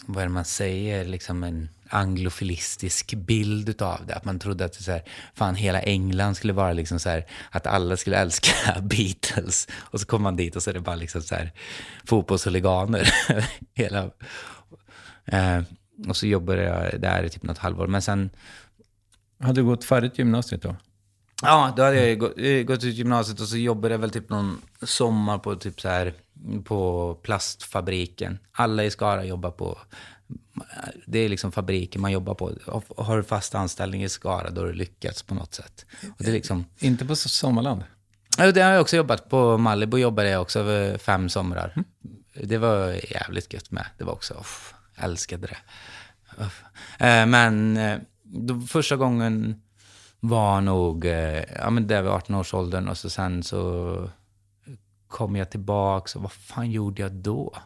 vad är det man säger, liksom en anglofilistisk bild utav det. Att man trodde att så här, fan hela England skulle vara liksom så här, att alla skulle älska [LAUGHS] Beatles. Och så kommer man dit och så är det bara liksom så här fotbollshuliganer. [LAUGHS] hela, eh, och så jobbade jag där i typ något halvår. Men sen Hade du gått färdigt gymnasiet då? Ja, då hade jag ju eh, gått ut gymnasiet och så jobbade jag väl typ någon sommar på typ så här på plastfabriken. Alla i Skara jobbar på, det är liksom fabriken man jobbar på. Har du fast anställning i Skara då har du lyckats på något sätt. Och det är liksom, Inte på Sommarland? Ja, det har jag också jobbat på. Malibu jobbade jag också över fem somrar. Det var jävligt gött med. Det var också, uff, älskade det. Uff. Eh, Men eh, då, första gången var nog, eh, ja men det var 18-årsåldern och så sen så kom jag tillbaka och vad fan gjorde jag då?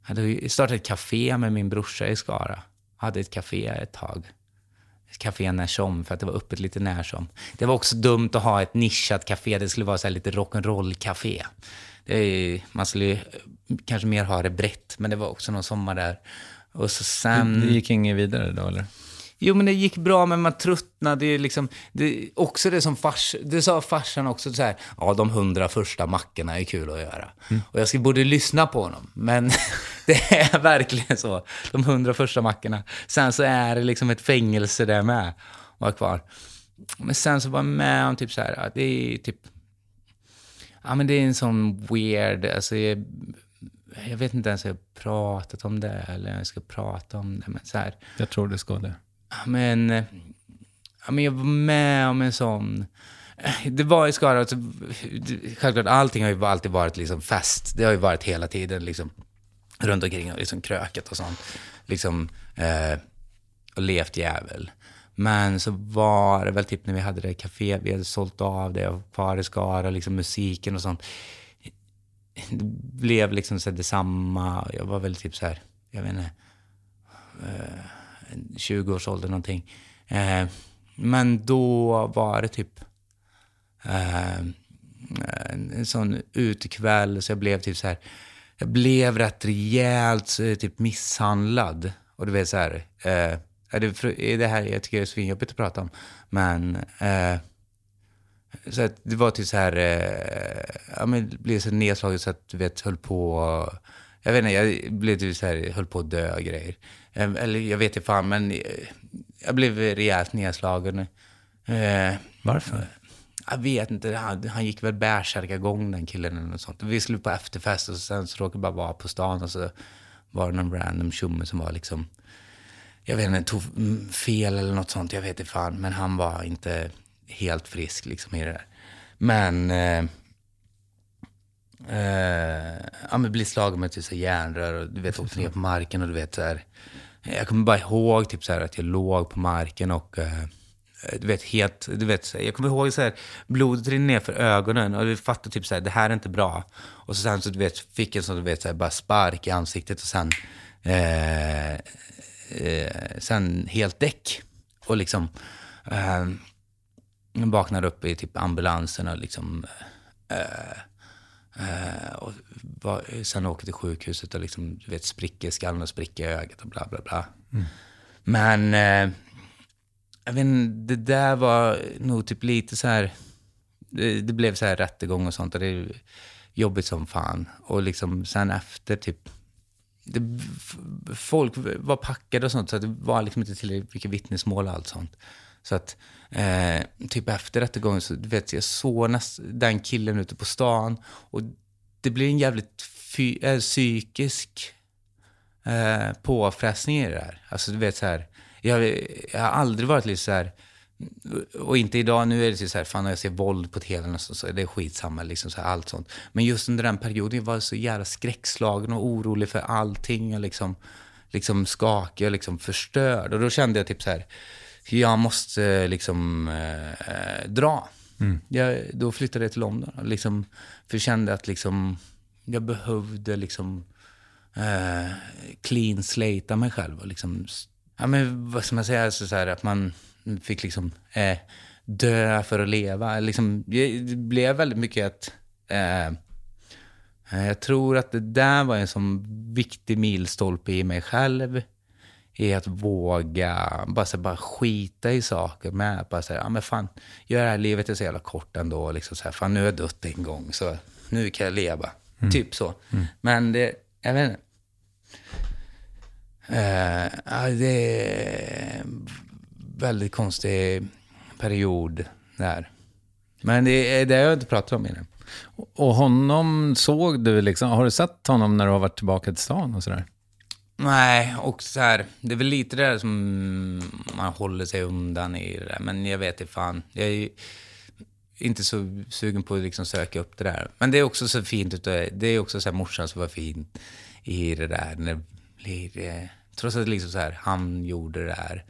Jag hade startat ett café med min brorsa i Skara. Hade ett café ett tag. Ett café när som, för att det var öppet lite när som. Det var också dumt att ha ett nischat café. Det skulle vara så här lite rock'n'roll-café. Man skulle ju kanske mer ha det brett, men det var också någon sommar där. Och så sen... Det gick inget vidare då eller? Jo, men det gick bra, men man tröttnade ju liksom. Det, också det som fars, det sa farsan också så här, ja, de hundra första mackorna är kul att göra. Och jag borde lyssna på honom, men [LAUGHS] det är verkligen så. De hundra första mackorna. Sen så är det liksom ett fängelse där med, vara kvar. Men sen så var jag med om typ så här, ja, det är typ, ja men det är en sån weird, alltså jag, jag vet inte ens om jag har pratat om det eller om jag ska prata om det. Men så här, Jag tror det ska det. Men, ja, men jag var med om en sån... Det var i Skara, alltså, självklart allting har ju alltid varit liksom fest. Det har ju varit hela tiden liksom runt omkring och liksom krökat och sånt. Liksom, eh, och levt jävel. Men så var det väl typ när vi hade det café, vi hade sålt av det och kvar i Skara, liksom musiken och sånt. Det blev liksom så detsamma. Jag var väl typ så här, jag vet inte, eh, 20-årsåldern någonting. Eh, men då var det typ eh, en, sån utekväll så jag blev typ så här, jag blev rätt rejält typ misshandlad. Och du vet så här, eh, är det, är det här jag tycker det är svinjobbigt att prata om, men eh, så att det var typ så här, eh, ja men blev så nedslagen så att du vet, höll på, jag vet inte, jag blev typ så här, höll på att dö och grejer. Eh, eller jag vet inte fan, men eh, jag blev rejält nedslagen. Eh, Varför? jag vet inte, han, han gick väl bärsärkagång den killen eller något sånt. Vi skulle på efterfest och sen så råkade vi bara vara på stan och så var det någon random tjomme som var liksom, jag vet inte, tog mm, fel eller något sånt, jag vet inte fan. Men han var inte helt frisk liksom i det där. Men, eh, eh, ja men bli slagen med typ järnrör och du vet, åkte ner på marken och du vet så här. Jag kommer bara ihåg typ så här att jag låg på marken och eh, du vet, helt, du vet, jag kommer ihåg så här, blodet rinner ner för ögonen och vi fattade typ så här, det här är inte bra. Och så sen så du vet, fick en sån, du vet, så här, bara spark i ansiktet och sen, eh, eh, sen helt däck. Och liksom, eh, jag vaknade upp i typ ambulansen och liksom, eh, eh, och var, sen åkte till sjukhuset och liksom, du vet, sprickor i skallen och sprickor i ögat och bla bla bla. Men, eh, jag vet inte, det där var nog typ lite så här, det, det blev så här rättegång och sånt och det är jobbigt som fan. Och liksom sen efter typ, det, folk var packade och sånt så det var liksom inte tillräckligt mycket vittnesmål och allt sånt. Så att eh, typ efter rättegången så vet jag såg näst, den killen ute på stan och det blir en jävligt fy, äh, psykisk eh, påfrestning i det där. Alltså du vet så här, jag, jag har aldrig varit lite så här, och inte idag, nu är det så här, fan jag ser våld på tv och så, så är det skitsamma, liksom så här, allt sånt. Men just under den perioden jag var jag så jävla skräckslagen och orolig för allting och liksom, liksom skakig och liksom förstörd. Och då kände jag typ så här, jag måste liksom eh, dra. Jag, då flyttade jag till London liksom, för jag kände att liksom, jag behövde liksom eh, clean slata mig själv och liksom, ja men vad ska man säga, alltså så här, att man fick liksom eh, dö för att leva. Liksom, det blev väldigt mycket att, eh, eh, jag tror att det där var en sån viktig milstolpe i mig själv. I att våga bara, så här, bara skita i saker med. Bara säga, ja men fan, gör det här livet är så jävla kort ändå. Liksom så här, fan nu har jag dött en gång, så nu kan jag leva. Typ så. Men det, jag vet inte. Ja, det är en väldigt konstig period där. Men det, det har jag inte pratat om innan. Och honom såg du liksom, har du sett honom när du har varit tillbaka till stan och sådär? Nej, och så här, det är väl lite det där som man håller sig undan i det där. Men jag vet inte fan. Jag är ju inte så sugen på att liksom söka upp det där. Men det är också så fint. utav- Det är också så här morsan som var fin i det där. När det blir, trots att liksom så här, han gjorde det där.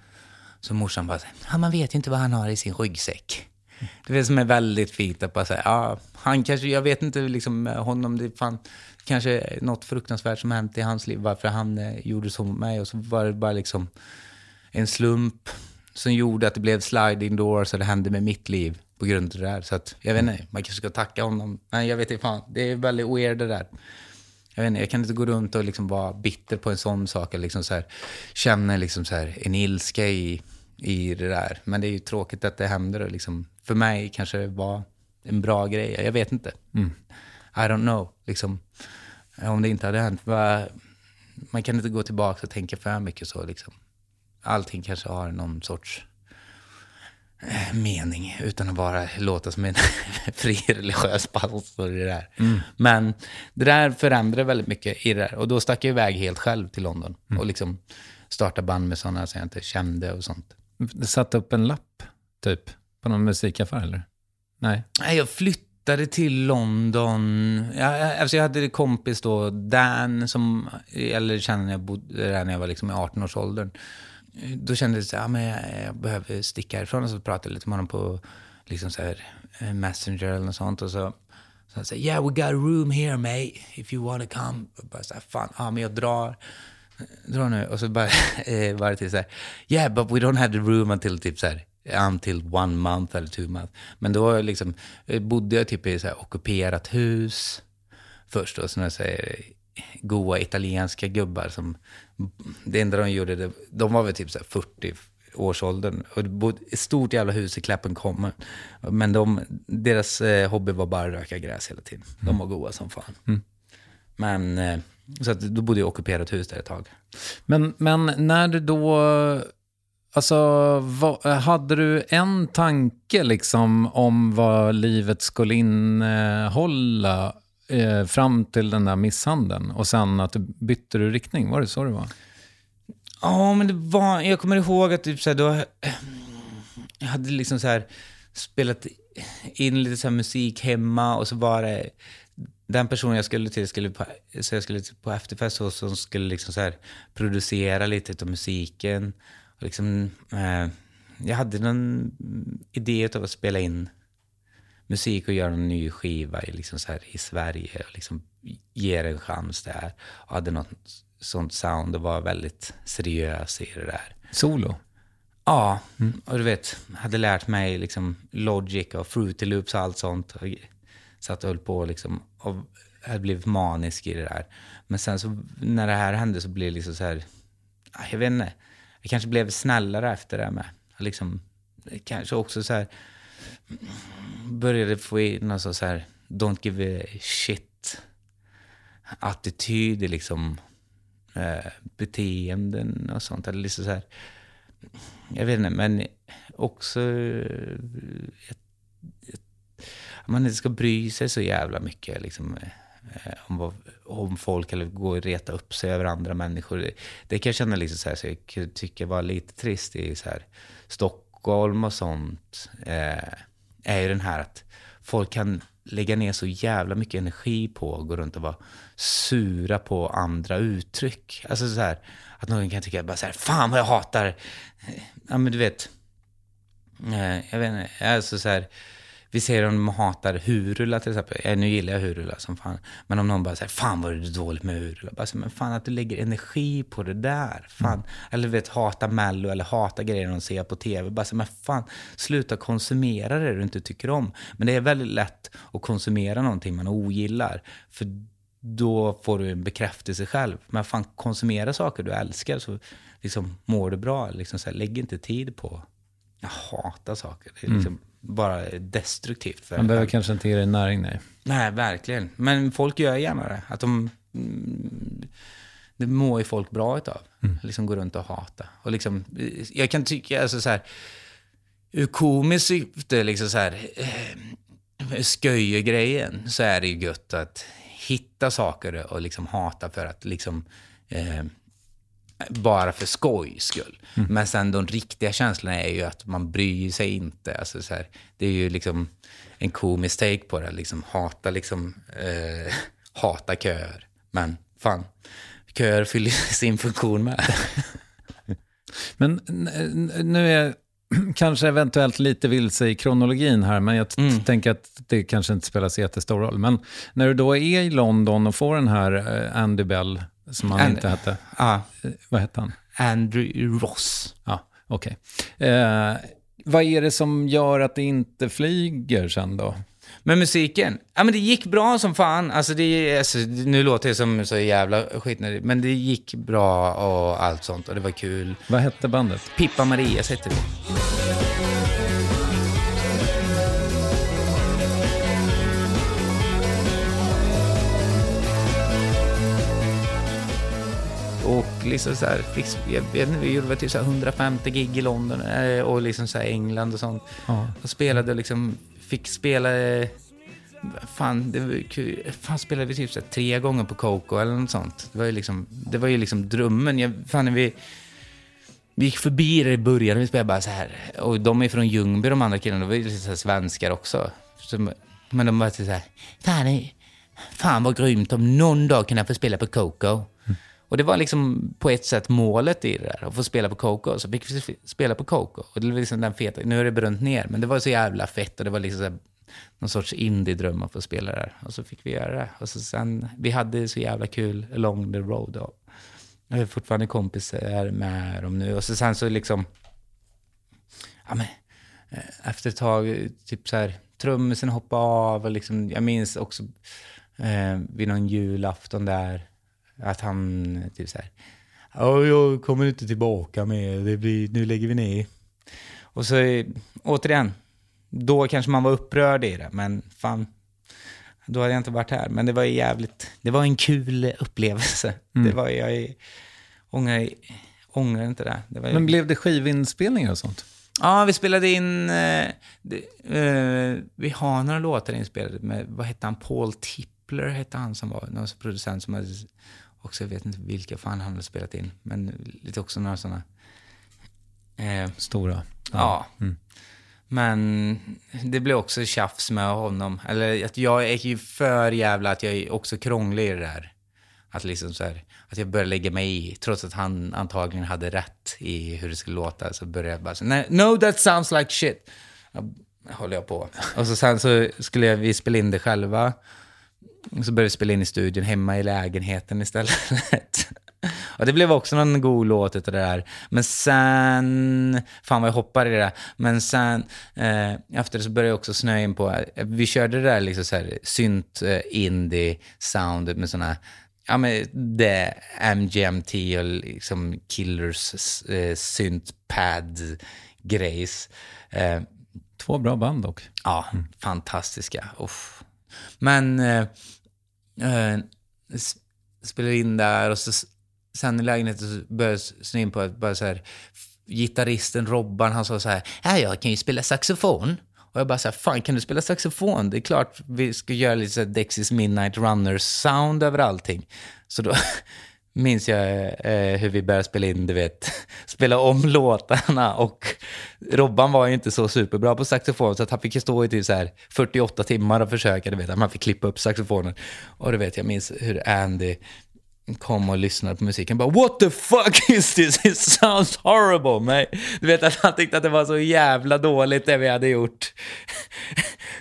Så morsan bara, så här, ja, man vet ju inte vad han har i sin ryggsäck. Det är det som är väldigt fint att bara säga, ja, han kanske, jag vet inte liksom med honom, det fan, kanske något fruktansvärt som hänt i hans liv, varför han eh, gjorde så mot mig och så var det bara liksom en slump som gjorde att det blev sliding doors och det hände med mitt liv på grund av det där. Så att, jag vet inte, man kanske ska tacka honom. Nej, jag vet inte fan, det är väldigt weird det där. Jag, vet inte, jag kan inte gå runt och liksom vara bitter på en sån sak. Eller liksom så här, känna liksom så här, en ilska i, i det där. Men det är ju tråkigt att det händer. Och liksom, för mig kanske det var en bra grej. Jag vet inte. Mm. I don't know. Liksom, om det inte hade hänt. Man kan inte gå tillbaka och tänka för mycket så. Liksom. Allting kanske har någon sorts eh, mening utan att bara låta som en [LAUGHS] fri religiös pastor i det där. Men det där förändrade väldigt mycket i det där. Och då stack jag iväg helt själv till London och liksom startade band med sådana som jag inte kände och sånt. Du satte upp en lapp, typ, på någon musikaffär eller? Nej. Nej, jag flyttade Flyttade till London. Jag, alltså jag hade en kompis då, Dan, som eller kände när jag bodde där när jag var liksom i 18-årsåldern. Då kände jag att ja, men jag, jag behöver sticka härifrån. Och så pratade jag lite med honom på liksom så här, eh, Messenger eller något sånt. Och så så han sa, yeah we got a room here mate, if you wanna come. Och bara så här, fan, ja men jag drar. Dra nu. Och så bara [LAUGHS] eh, var det till så här, yeah but we don't have the room until typ så här, until one month eller two month. Men då liksom, eh, bodde jag typ i så här ockuperat hus först och sådana så här, goa italienska gubbar som, det enda de gjorde, det, de var väl typ så här 40 årsåldern och bodde ett stort jävla hus i Kläppen kommer. Men de, deras eh, hobby var bara att röka gräs hela tiden. De var goa som fan. Men, eh, så att, då bodde jag i ockuperat hus där ett tag. Men, men när du då... Alltså, vad, eh, hade du en tanke liksom om vad livet skulle innehålla eh, fram till den där misshandeln? Och sen att du bytte du riktning? Var det så det var? Ja, men det var, jag kommer ihåg att typ så här, då, eh, jag hade liksom så här spelat in lite så här musik hemma och så var det den personen jag skulle till, skulle på, så jag skulle på efterfest hos, som skulle liksom så här producera lite av musiken. Liksom, eh, jag hade någon idé av att spela in musik och göra en ny skiva i, liksom så här, i Sverige och liksom ge det en chans där. Och hade något sånt sound och var väldigt seriös i det där. Solo? Ja, och du vet, hade lärt mig liksom Logic och Fruity Loops och allt sånt. Och satt och höll på liksom, och hade blivit manisk i det där. Men sen så när det här hände så blev det liksom så här, ah, jag vet inte, jag kanske blev snällare efter det med. Jag Liksom, kanske också så här, började få in någon sån så här, don't give a shit attityd i liksom eh, beteenden och sånt. Eller liksom så här, jag vet inte, men också eh, att, att man inte ska bry sig så jävla mycket liksom, eh, Eh, om, om folk eller gå och reta upp sig över andra människor. Det, det kan jag känna liksom så här, så jag tycker tycka var lite trist i så här, Stockholm och sånt. Eh, är ju den här att folk kan lägga ner så jävla mycket energi på att gå runt och vara sura på andra uttryck. Alltså så här, att någon kan tycka bara så här, fan vad jag hatar, ja men du vet, eh, jag vet inte, alltså så här, vi ser om de hatar Hurula till exempel. Ja, nu gillar jag Hurula som fan. Men om någon bara säger, fan vad är det dåligt med Hurula? Bara så, men fan att du lägger energi på det där. Fan. Eller vet, hata Mello eller hata grejer de ser på tv. Bara så, men fan, sluta konsumera det du inte tycker om. Men det är väldigt lätt att konsumera någonting man ogillar. För då får du en bekräftelse själv. Men fan, konsumera saker du älskar så liksom, mår du bra. Liksom, så här, lägg inte tid på jag hatar saker. Det är liksom bara destruktivt. För Man behöver kanske inte ge dig näring, nej. Nej, verkligen. Men folk gör gärna det. Att de, mm, det mår ju folk bra utav. Liksom gå runt och hata. Och liksom, jag kan tycka, alltså så här, ur komiskt syfte, liksom så här, eh, sköje-grejen, så är det ju gött att hitta saker och liksom hata för att liksom, eh, bara för skojs skull. Men sen de riktiga känslorna är ju att man bryr sig inte. Alltså så här, det är ju liksom en komisk take på det. Liksom hata, liksom, eh, [LAUGHS] hata köer. Men fan, köer fyller [LAUGHS] sin funktion med. [LAUGHS] Men nu är jag [CLEARS THROAT] kanske eventuellt lite vilse i kronologin här, men jag Mm. tänker att det kanske inte spelar så jättestor roll. Men när du då är i London och får den här eh, Andy Bell, som han Andy. inte hette. Ja, Eh, Vad hette han? Andrew Ross. Ja, okej. Eh, vad är det som gör att det inte flyger sen då? Men musiken, ja men det gick bra som fan. Alltså, det, alltså nu låter det som så jävla skit, men det gick bra och allt sånt och det var kul. Vad hette bandet? Pippa Marias hette det. Och liksom så här, jag vet inte, vi gjorde väl typ så här 150 gig i London eh, och liksom så här England och sånt. Ja. Och spelade och liksom, fick spela... Fan, det var kul. Fan, spelade vi typ så tre gånger på Coco eller något sånt. Det var ju liksom, det var ju liksom drömmen. Jag, fan, när vi, vi gick förbi det i början och vi spelade bara så här. Och de är från Ljungby, de andra killarna. De var ju lite så svenskar också. Så, men de var så här, fan, fan vad grymt om någon dag kunde jag få spela på Coco. Och det var liksom på ett sätt målet i det där, att få spela på Coco. Så fick vi spela på Coco. Och det var liksom den feta, nu är det brunt ner, men det var så jävla fett och det var liksom så här, någon sorts indie-dröm att få spela där. Och så fick vi göra det. Och så sen, vi hade så jävla kul along the road. Då. Jag är fortfarande kompisar med dem nu. Och så sen så liksom, ja men, eh, efter ett tag, typ så här, trummisen hoppade av och liksom, jag minns också eh, vid någon julafton där, att han typ så här, ja, jag kommer inte tillbaka mer, det blir, nu lägger vi ner. Och så, återigen, då kanske man var upprörd i det, men fan, då hade jag inte varit här. Men det var jävligt, det var en kul upplevelse. Det var, jag ångrar, ångrar inte det. det var, Men blev det skivinspelningar och sånt? Ja, vi spelade in... Eh, det, eh, vi har några låtar inspelade med, vad hette han, Paul Tippler hette han som var någon producent som hade också, jag vet inte vilka fan han hade spelat in, men lite också några sådana. Eh, Stora? ja. Men det blev också tjafs med honom. Eller att jag är ju för jävla att jag är också krånglig i det där. Att liksom så här, att jag började lägga mig i, trots att han antagligen hade rätt i hur det skulle låta, så började jag bara så, "Nej, no that sounds like shit. Ja, håller jag på. Och så sen så skulle jag, vi spela in det själva. Så började vi spela in i studion hemma i lägenheten istället. [LAUGHS] Och det blev också någon god låt utav det där. Men sen, fan vad jag hoppar i det där. Men sen, eh, efter det så började jag också snöa in på, eh, vi körde det där liksom så här synt eh, indie soundet med såna Ja men det MGMT och liksom Killers eh, syntpad grejs. Eh, Två bra band dock. Ja, fantastiska. Uff. Men eh, eh, spelar spelade in där och så, sen i lägenheten så började jag in på att bara så här, gitarristen Robban, han sa så här, ja, jag kan ju spela saxofon. Och jag bara så här, fan kan du spela saxofon? Det är klart vi ska göra lite så här Dexys Midnight Runners-sound över allting. Så då [LAUGHS] minns jag eh, hur vi började spela in, du vet, [LAUGHS] spela om [LAUGHS] låtarna och Robban var ju inte så superbra på saxofon så att han fick ju stå i typ så här 48 timmar och försöka, du vet, att man fick klippa upp saxofonen. Och du vet, jag minns hur Andy kom och lyssnade på musiken bara What the fuck [LAUGHS] is this? It sounds horrible! Men, du vet att han tyckte att det var så jävla dåligt det vi hade gjort.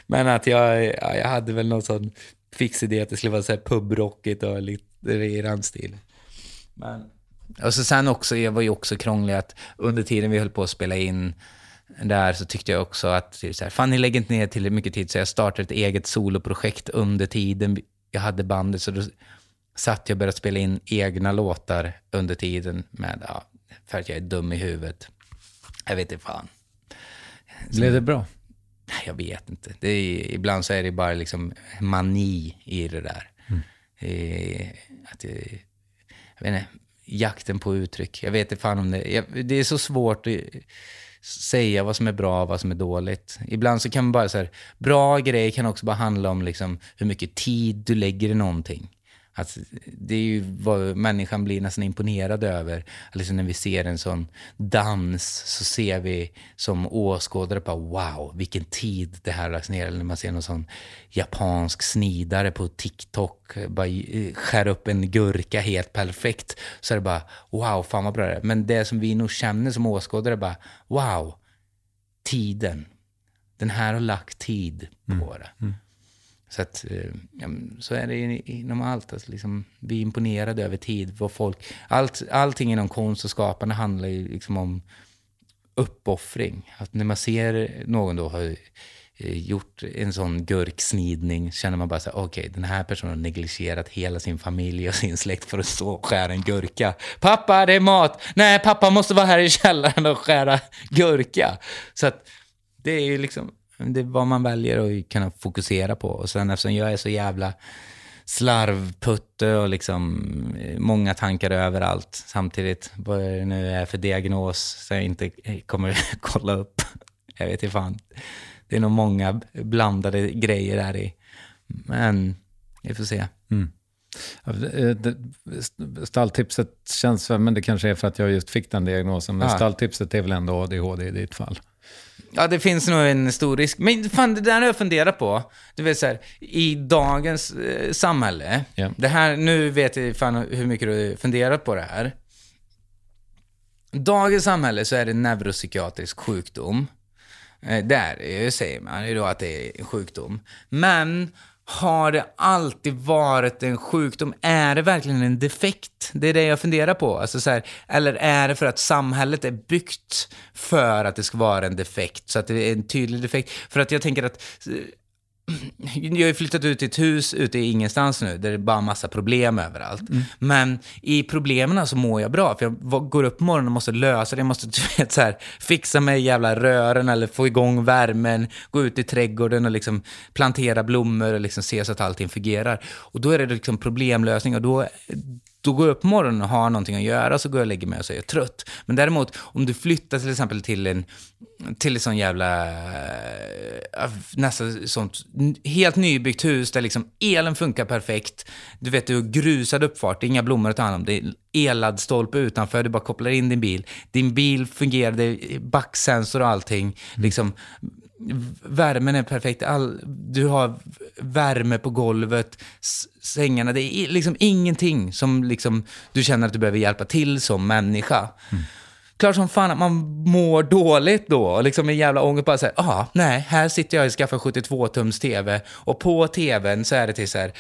Men att jag, ja, jag hade väl någon sån fix idé att det skulle vara så här pubrockigt och lite i den stilen. Men... Och så sen också, jag var ju också krånglig att under tiden vi höll på att spela in där så tyckte jag också att så här, fan ni lägger inte ner tillräckligt mycket tid så jag startade ett eget soloprojekt under tiden jag hade bandet så då satt jag och började spela in egna låtar under tiden med, ja, för att jag är dum i huvudet. Jag vet inte fan. Blev det bra? Nej, Jag vet inte. Det är, ibland så är det bara liksom mani i det där. Eh, att det, inte, jakten på uttryck. Jag vet inte fan om det... Jag, det är så svårt att säga vad som är bra och vad som är dåligt. Ibland så kan man bara så här, bra grejer kan också bara handla om liksom hur mycket tid du lägger i någonting. Att det är ju vad människan blir nästan imponerad över. Liksom när vi ser en sån dans så ser vi som åskådare bara wow, vilken tid det här lagts ner. Eller när man ser någon sån japansk snidare på TikTok bara eh, skär upp en gurka helt perfekt. Så är det bara wow, fan vad bra det är. Men det som vi nog känner som åskådare är bara wow, tiden. Den här har lagt tid på det. Så, att, eh, ja, så är det inom allt. Alltså liksom, vi är imponerade över tid. Vad folk, allt, allting inom konst och skapande handlar ju liksom om uppoffring. Att när man ser någon då har eh, gjort en sån gurksnidning känner man bara så här, okej, den här personen har negligerat hela sin familj och sin släkt för att stå och skära en gurka. Pappa, det är mat! Nej, pappa måste vara här i källaren och skära gurka. Så att det är ju liksom det är vad man väljer att kunna fokusera på. Och sen eftersom jag är så jävla slarvputte och liksom eh, många tankar överallt samtidigt. Vad det nu är för diagnos som jag inte kommer [LAUGHS] kolla upp. Jag vet inte fan. Det är nog många blandade grejer där i. Men vi får se. Det- det- Stalltipset känns, men det kanske är för att jag just fick den diagnosen, men Ja. stalltipset är väl ändå ADHD i ditt fall. Ja, det finns nog en stor risk. Men fan, det där har jag funderat på. Du vet så här, i dagens eh, samhälle, Ja. det här, nu vet jag fan hur mycket du funderat på det här. Dagens samhälle så är det neuropsykiatrisk sjukdom. Eh, Där är- säger man ju då att det är en sjukdom. Men har det alltid varit en sjukdom? Är det verkligen en defekt? Det är det jag funderar på. Alltså så här, eller är det för att samhället är byggt för att det ska vara en defekt? Så att det är en tydlig defekt. För att jag tänker att eh, [CLEARS THROAT] jag har flyttat ut till ett hus ute i ingenstans nu, där det är bara massa problem överallt. Men i problemen så mår jag bra, för jag går upp på morgonen och måste lösa det. Jag måste [LAUGHS] vet, så här, fixa med jävla rören eller få igång värmen, gå ut i trädgården och liksom plantera blommor och liksom se så att allting fungerar. Och då är det liksom problemlösning och då, då går jag upp på morgonen och har någonting att göra, så går jag och lägger mig och så är jag trött. Men däremot, om du flyttar till exempel till en till ett sån jävla, eh, nästan sånt, helt nybyggt hus där liksom elen funkar perfekt. Du vet, du har grusad uppfart, det är inga blommor att ta hand om, det är elladdstolpe utanför, du bara kopplar in din bil. Din bil fungerar, det är backsensor och allting. Liksom, värmen är perfekt, All, du har värme på golvet, sängarna, det är liksom ingenting som liksom, du känner att du behöver hjälpa till som människa. Klart som fan att man mår dåligt då. Och liksom en jävla ångest bara säga, ah, nej, här sitter jag och skaffar 72-tums tv. Och på tvn så är det till så här,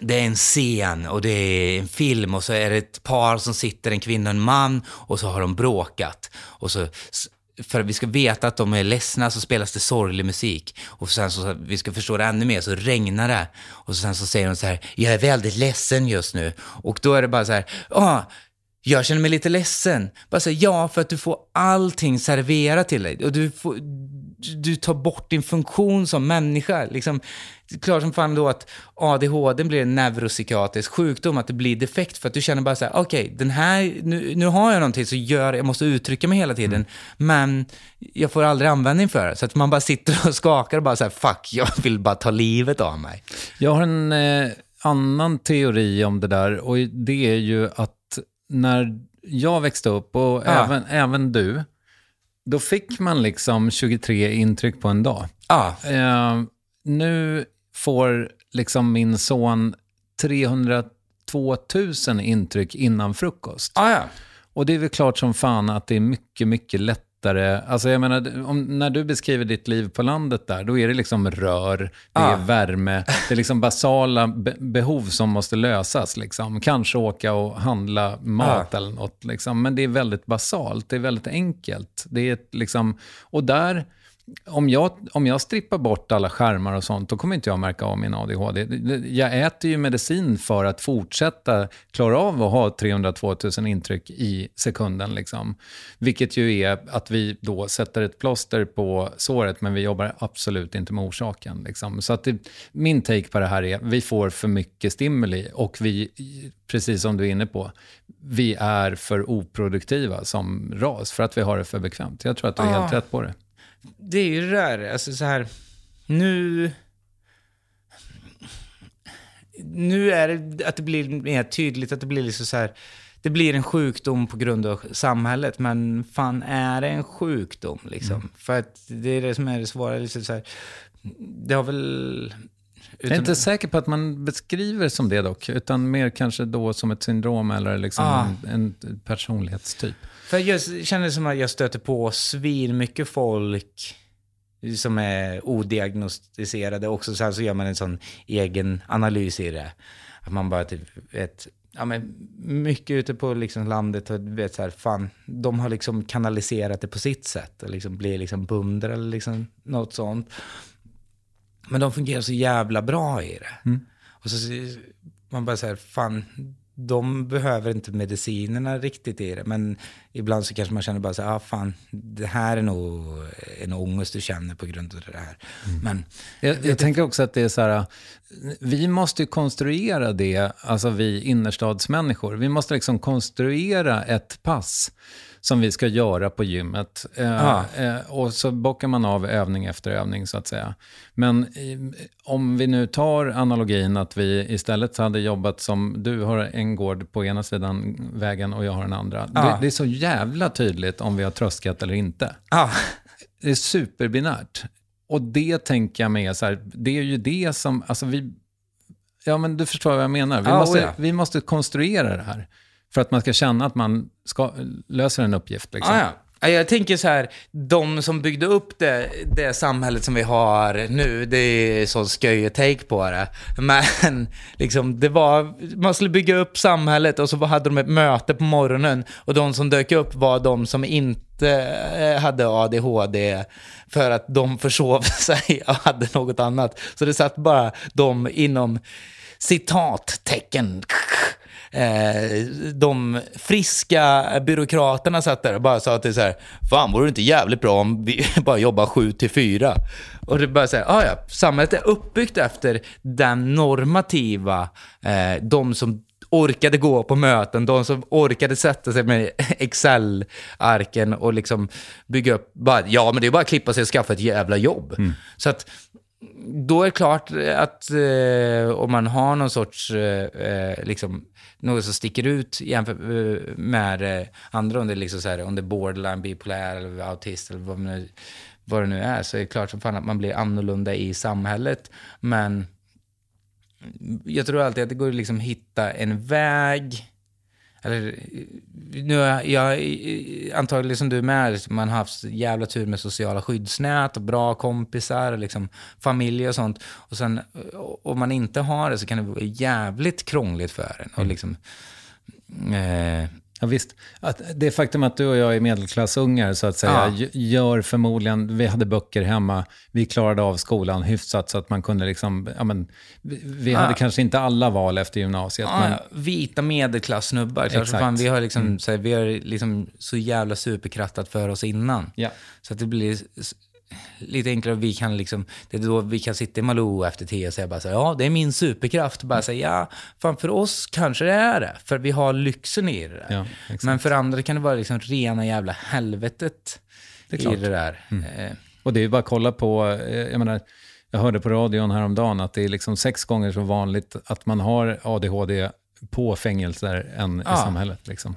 det är en scen och det är en film och så är det ett par som sitter, en kvinna och en man, och så har de bråkat. Och så, för att vi ska veta att de är ledsna så spelas det sorglig musik. Och sen så, vi ska förstå det ännu mer, så regnar det. Och sen så säger de så här, jag är väldigt ledsen just nu. Och då är det bara så här, ah, jag känner mig lite ledsen. Bara säga ja, för att du får allting serverat till dig. Och du, får, du- tar bort din funktion som människa. Liksom, klart som fan då att ADHD blir en neuropsykiatrisk sjukdom, att det blir defekt. För att du känner bara så här, okej, den här, nu, nu har jag någonting så gör, jag måste uttrycka mig hela tiden. Men jag får aldrig användning för det. Så att man bara sitter och [LAUGHS] skakar och bara så här, fuck, jag vill bara ta livet av mig. Jag har en eh, annan teori om det där och det är ju att när jag växte upp och Ja. även, även du, då fick man liksom 23 intryck på en dag. Ja, Eh, nu får liksom min son 302 000 intryck innan frukost. ja, ja. Och det är väl klart som fan att det är mycket, mycket lättare. Alltså jag menar, om, när du beskriver ditt liv på landet där, då är det liksom rör, det är Ja. värme, det är liksom basala be behov som måste lösas. Liksom. Kanske åka och handla mat eller något. Liksom. Men det är väldigt basalt, det är väldigt enkelt. Det är liksom, och där, om jag, om jag strippar bort alla skärmar och sånt, då kommer inte jag märka av min ADHD. Jag äter ju medicin för att fortsätta klara av att ha 302 000 intryck i sekunden. Liksom. Vilket ju är att vi då sätter ett plåster på såret, men vi jobbar absolut inte med orsaken. Liksom. Så att det, min take på det här är, vi får för mycket stimuli och vi, precis som du är inne på, vi är för oproduktiva som ras för att vi har det för bekvämt. Jag tror att du är helt Ah. rätt på det. Det är ju det där, alltså så här, nu... Nu är det att det blir mer tydligt, att det blir liksom så här, det blir en sjukdom på grund av samhället, men fan är det en sjukdom liksom? För att det är det som är det svåra, liksom så här, det har väl... Jag är inte säker på att man beskriver som det dock, utan mer kanske då som ett syndrom eller liksom Ah. en, en personlighetstyp. För jag känner som att jag stöter på svin mycket folk som är odiagnostiserade. Också så här så gör man en sån egen analys i det. Att man bara typ vet, ja men mycket ute på liksom landet och vet så här, fan, de har liksom kanaliserat det på sitt sätt och liksom blir liksom bundar eller liksom något sånt. Men de fungerar så jävla bra i det. Och så man bara så här, fan, de behöver inte medicinerna riktigt i det. Men ibland så kanske man känner bara så här, ah, fan, det här är nog en ångest du känner på grund av det här. Mm. Men Jag, jag tänker också att det är så här, vi måste ju konstruera det, alltså vi innerstadsmänniskor. Vi måste liksom konstruera ett pass som vi ska göra på gymmet. Eh, Ja. eh, och så bockar man av övning efter övning så att säga. Men om vi nu tar analogin att vi istället hade jobbat som, du har en gård på ena sidan vägen och jag har den andra. Ja. Det, det är så jävla tydligt om vi har tröskat eller inte. ja, Det är superbinärt. Och det tänker jag med så här, det är ju det som, alltså vi, ja men du förstår vad jag menar. Vi, Ja, måste, oh ja. vi måste konstruera det här. För att man ska känna att man ska, löser en uppgift. Liksom. Ah, ja. Jag tänker så här, de som byggde upp det, det samhället som vi har nu, det är sån sköj take på det. Men [LAUGHS] liksom, det var, man skulle bygga upp samhället och så hade de ett möte på morgonen och de som dök upp var de som inte eh, hade ADHD för att de försov [LAUGHS] sig och hade något annat. Så det satt bara de inom citattecken Eh, de friska byråkraterna satt där och bara sa till så här, fan vore det inte jävligt bra om vi [LAUGHS] bara jobbar 7 till 4? Och det bara så här, ah, ja, samhället är uppbyggt efter den normativa, eh, de som orkade gå på möten, de som orkade sätta sig med [LAUGHS] Excel-arken och liksom bygga upp, bara, ja men det är bara att klippa sig och skaffa ett jävla jobb. Så att då är det klart att eh, om man har någon sorts, eh, eh, liksom, något som sticker ut jämfört eh, med eh, andra, om det är liksom så här, om det är borderline, bipolär eller autist eller vad, nu, vad det nu är, så är det klart som fan att man blir annorlunda i samhället. Men jag tror alltid att det går att liksom hitta en väg, eller nu är jag, antagligen som du med, man har haft jävla tur med sociala skyddsnät och bra kompisar och liksom familj och sånt. Och sen om man inte har det så kan det vara jävligt krångligt för en. Och liksom, eh, Ja, visst. Att det faktum att du och jag är medelklassungar så att säga Ja. gör förmodligen, vi hade böcker hemma, vi klarade av skolan hyfsat så att man kunde liksom, ja men, vi, vi hade Ja. kanske inte alla val efter gymnasiet. ja, men, ja, vita medelklassnubbar, klart som Exakt. fan, vi har, liksom, Mm. så här, vi har liksom så jävla superkrattat för oss innan. ja. Så att det blir lite enklare. Vi kan liksom, det är då vi kan sitta i Malou efter tio och säga bara så här, ja, det är min superkraft. Bara säga, ja, fan för oss kanske det är det. För vi har lyxen i det där. Ja. Men för andra kan det vara liksom rena jävla helvetet Det är i det där. Eh, Och det är ju bara att kolla på, eh, jag menar, jag hörde på radion häromdagen att det är liksom sex gånger så vanligt att man har ADHD på fängelser än i Ja. samhället. Liksom.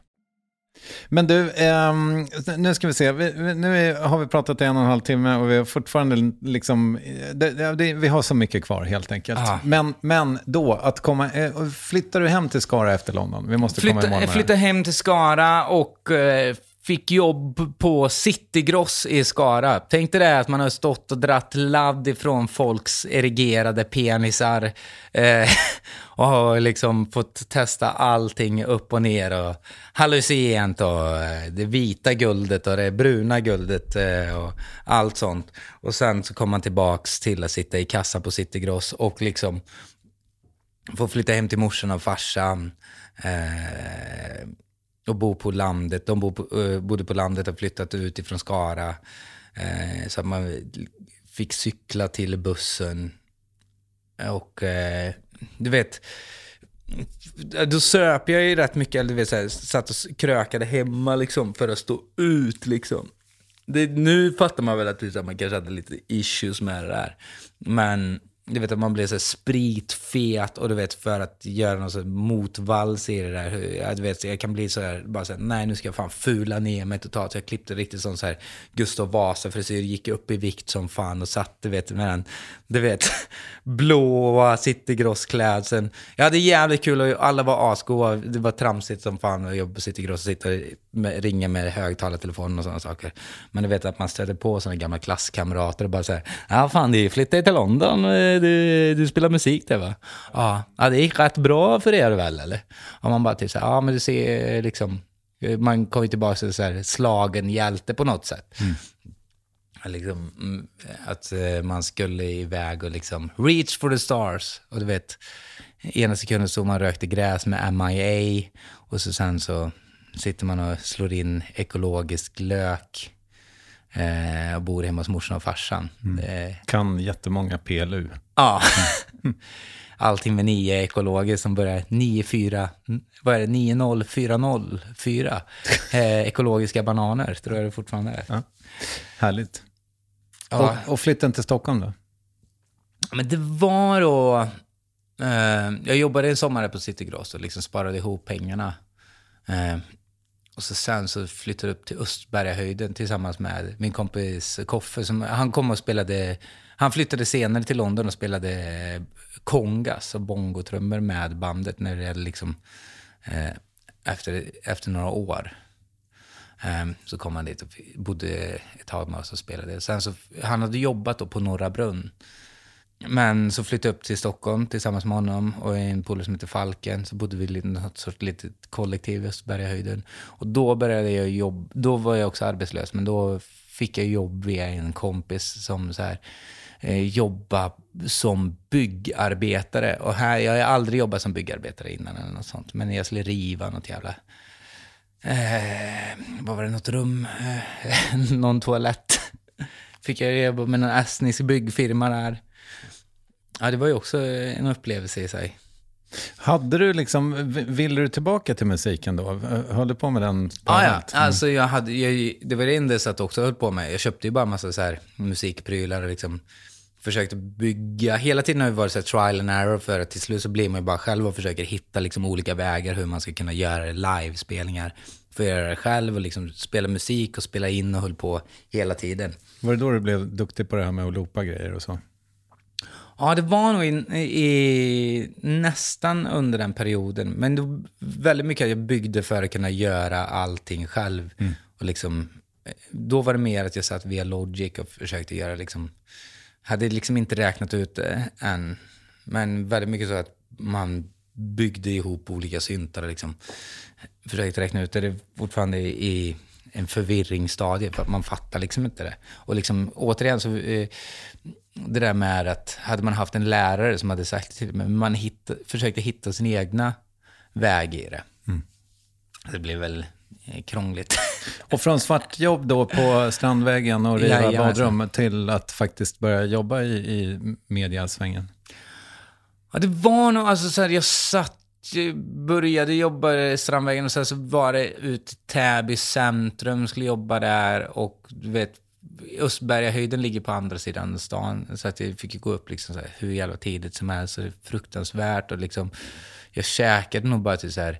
Men du, ehm, nu ska vi se. Vi, nu har vi pratat i en och en halv timme och vi har fortfarande liksom... Det, det, vi har så mycket kvar helt enkelt. Men, men då, att komma... Eh, flyttar du hem till Skara efter London? Vi måste komma Flytta, imorgon med det. flytta hem till Skara och eh, fick jobb på Citygross i Skara. Tänk dig det att man har stått och dratt ladd ifrån folks erigerade penisar eh, [LAUGHS] och har liksom fått testa allting upp och ner och hallucinogent och eh, det vita guldet och det bruna guldet eh, och allt sånt. Och sen så kommer man tillbaks till att sitta i kassa på Citygross och liksom få flytta hem till morsan och farsan. Eh, och bo på landet. De bor på, uh, bodde på landet och flyttat ut ifrån Skara. Uh, så att man fick cykla till bussen. Och uh, du vet, då söp jag ju rätt mycket, eller du vet, så här, satt och krökade hemma liksom för att stå ut liksom. Det, nu fattar man väl att man kanske hade lite issues med det där. Men du vet att man blir så spritfet och du vet för att göra någon sån motvalls i det där. Jag, du vet, jag kan bli så här, bara så här, nej nu ska jag fan fula ner mig totalt. Så jag klippte riktigt sån så här Gustav Vasa-frisyr, gick upp i vikt som fan och satt, du vet, med den, du vet, [LAUGHS] blåa citygrossklädseln. Jag hade jävligt kul och alla var asgoa. Det var tramsigt som fan att jobba på Citygross och sitta och med, ringa med högtalartelefon och sådana saker. Men du vet att man stöter på sådana gamla klasskamrater och bara säger, ja fan du flyttade till London, eh, du, du spelar musik där va? Ja, ja, det gick rätt bra för er väl eller? Och man bara typ så här, ja men du ser liksom, man kommer tillbaka till så här slagen hjälte på något sätt. Liksom, mm, att eh, man skulle iväg och liksom reach for the stars. Och du vet, ena sekunden stod man rökte gräs med MIA och så sen så sitter man och slår in ekologisk lök eh, och bor hemma hos morsan och farsan. Det, Kan jättemånga PLU. Ja. [LAUGHS] Allting med 9 är ekologiskt som börjar 94, vad är det, 90404. [LAUGHS] Eh, ekologiska bananer, tror jag det fortfarande är. Ja. Härligt. Ja. Och, och flytten till Stockholm då? Men det var då... Eh, jag jobbade en sommar på Citygross och liksom sparade ihop pengarna. Eh, och så sen så flyttade jag upp till Östbergahöjden tillsammans med min kompis Koffe. Som, han kom och spelade... Han flyttade senare till London och spelade eh, kongas alltså och bongotrummor med bandet när det liksom... Eh, efter, efter några år. Ehm, så kom han dit och bodde ett tag med oss och spelade. Sen så, han hade jobbat då på Norra Brunn. Men så flyttade jag upp till Stockholm tillsammans med honom och en polare som heter Falken. Så bodde vi i något sorts litet kollektiv i Östbergahöjden. Och då började jag jobba, då var jag också arbetslös, men då fick jag jobb via en kompis som så här, eh, jobba som byggarbetare. Och här, jag har aldrig jobbat som byggarbetare innan eller något sånt. Men jag skulle riva något jävla Eh, vad var det, något rum? Eh, [LAUGHS] någon toalett. Fick jag jobba med någon estnisk byggfirma där. Ja, det var ju också en upplevelse i sig. Hade du liksom, ville du tillbaka till musiken då? Höll du på med den Ah, ja, parallellt? Mm. alltså jag hade, jag, det var det enda jag också höll på med. Jag köpte ju bara massa så här musikprylar och liksom försökte bygga. Hela tiden har det varit så trial and error för att till slut så blir man ju bara själv och försöker hitta liksom olika vägar hur man ska kunna göra livespelningar. få göra det själv och liksom spela musik och spela in och höll på hela tiden. Var det då du blev duktig på det här med att loopa grejer och så? Ja, det var nog i, i, nästan under den perioden. Men det var väldigt mycket att jag byggde för att kunna göra allting själv. Mm. Och liksom, då var det mer att jag satt via Logic och försökte göra liksom... Hade liksom inte räknat ut det än. Men väldigt mycket så att man byggde ihop olika syntar och liksom försökte räkna ut det. Det är fortfarande i en förvirringsstadie för att man fattar liksom inte det. Och liksom återigen så, eh, det där med att hade man haft en lärare som hade sagt till mig, man hitta, försökte hitta sin egna väg i det. Mm. Det blev väl krångligt. [LAUGHS] Och från svartjobb då på Strandvägen och riva Jajamensan. badrum till att faktiskt börja jobba i, i mediasvängen? Ja, det var nog, alltså så här, jag satt, jag började jobba i Strandvägen och sen så var det ut till Täby centrum, skulle jobba där och du vet, Östbergahöjden ligger på andra sidan stan. Så att jag fick gå upp liksom så här, hur jävla tidigt som helst. Så det är fruktansvärt och liksom, jag käkade nog bara till så här,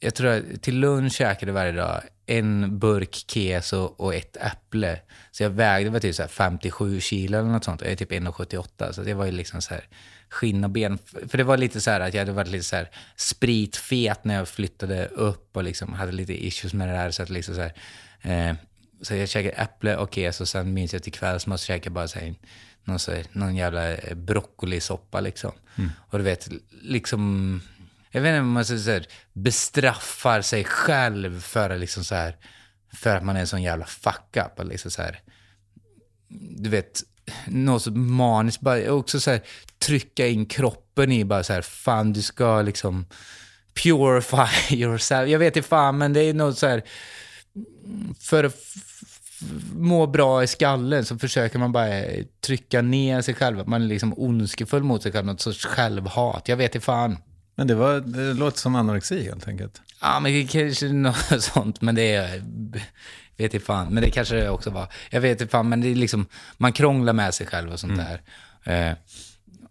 jag tror att till lunch käkade varje dag en burk keso och ett äpple. Så jag vägde var typ så här 57 kilo eller något sånt jag är typ 1,78. Så det var ju liksom så här skinn och ben. För det var lite så här att jag hade varit lite så här spritfet när jag flyttade upp och liksom hade lite issues med det där. Så att liksom så här, eh, så jag käkade äpple och keso och sen minns jag till kvälls måste jag käka bara så här, någon, så här, någon jävla broccolisoppa liksom. Och du vet, liksom jag vet inte om man så så här, bestraffar sig själv för att, liksom så här, för att man är en sån jävla fuck up. Liksom så här, du vet, något så maniskt. Bara, också så här, trycka in kroppen i bara så här, fan du ska liksom purify [LAUGHS] yourself. Jag vet inte fan, men det är något så här, för att må bra i skallen så försöker man bara trycka ner sig själv. Man är liksom ondskefull mot sig själv, något sorts självhat. Jag vet inte fan. Men det, var, det låter som anorexi helt enkelt. Ja, men det kanske är något [LAUGHS] sånt, men det är... Vet inte fan, men det kanske det också var. Jag vet inte fan, men det är liksom... Man krånglar med sig själv och sånt där. Eh,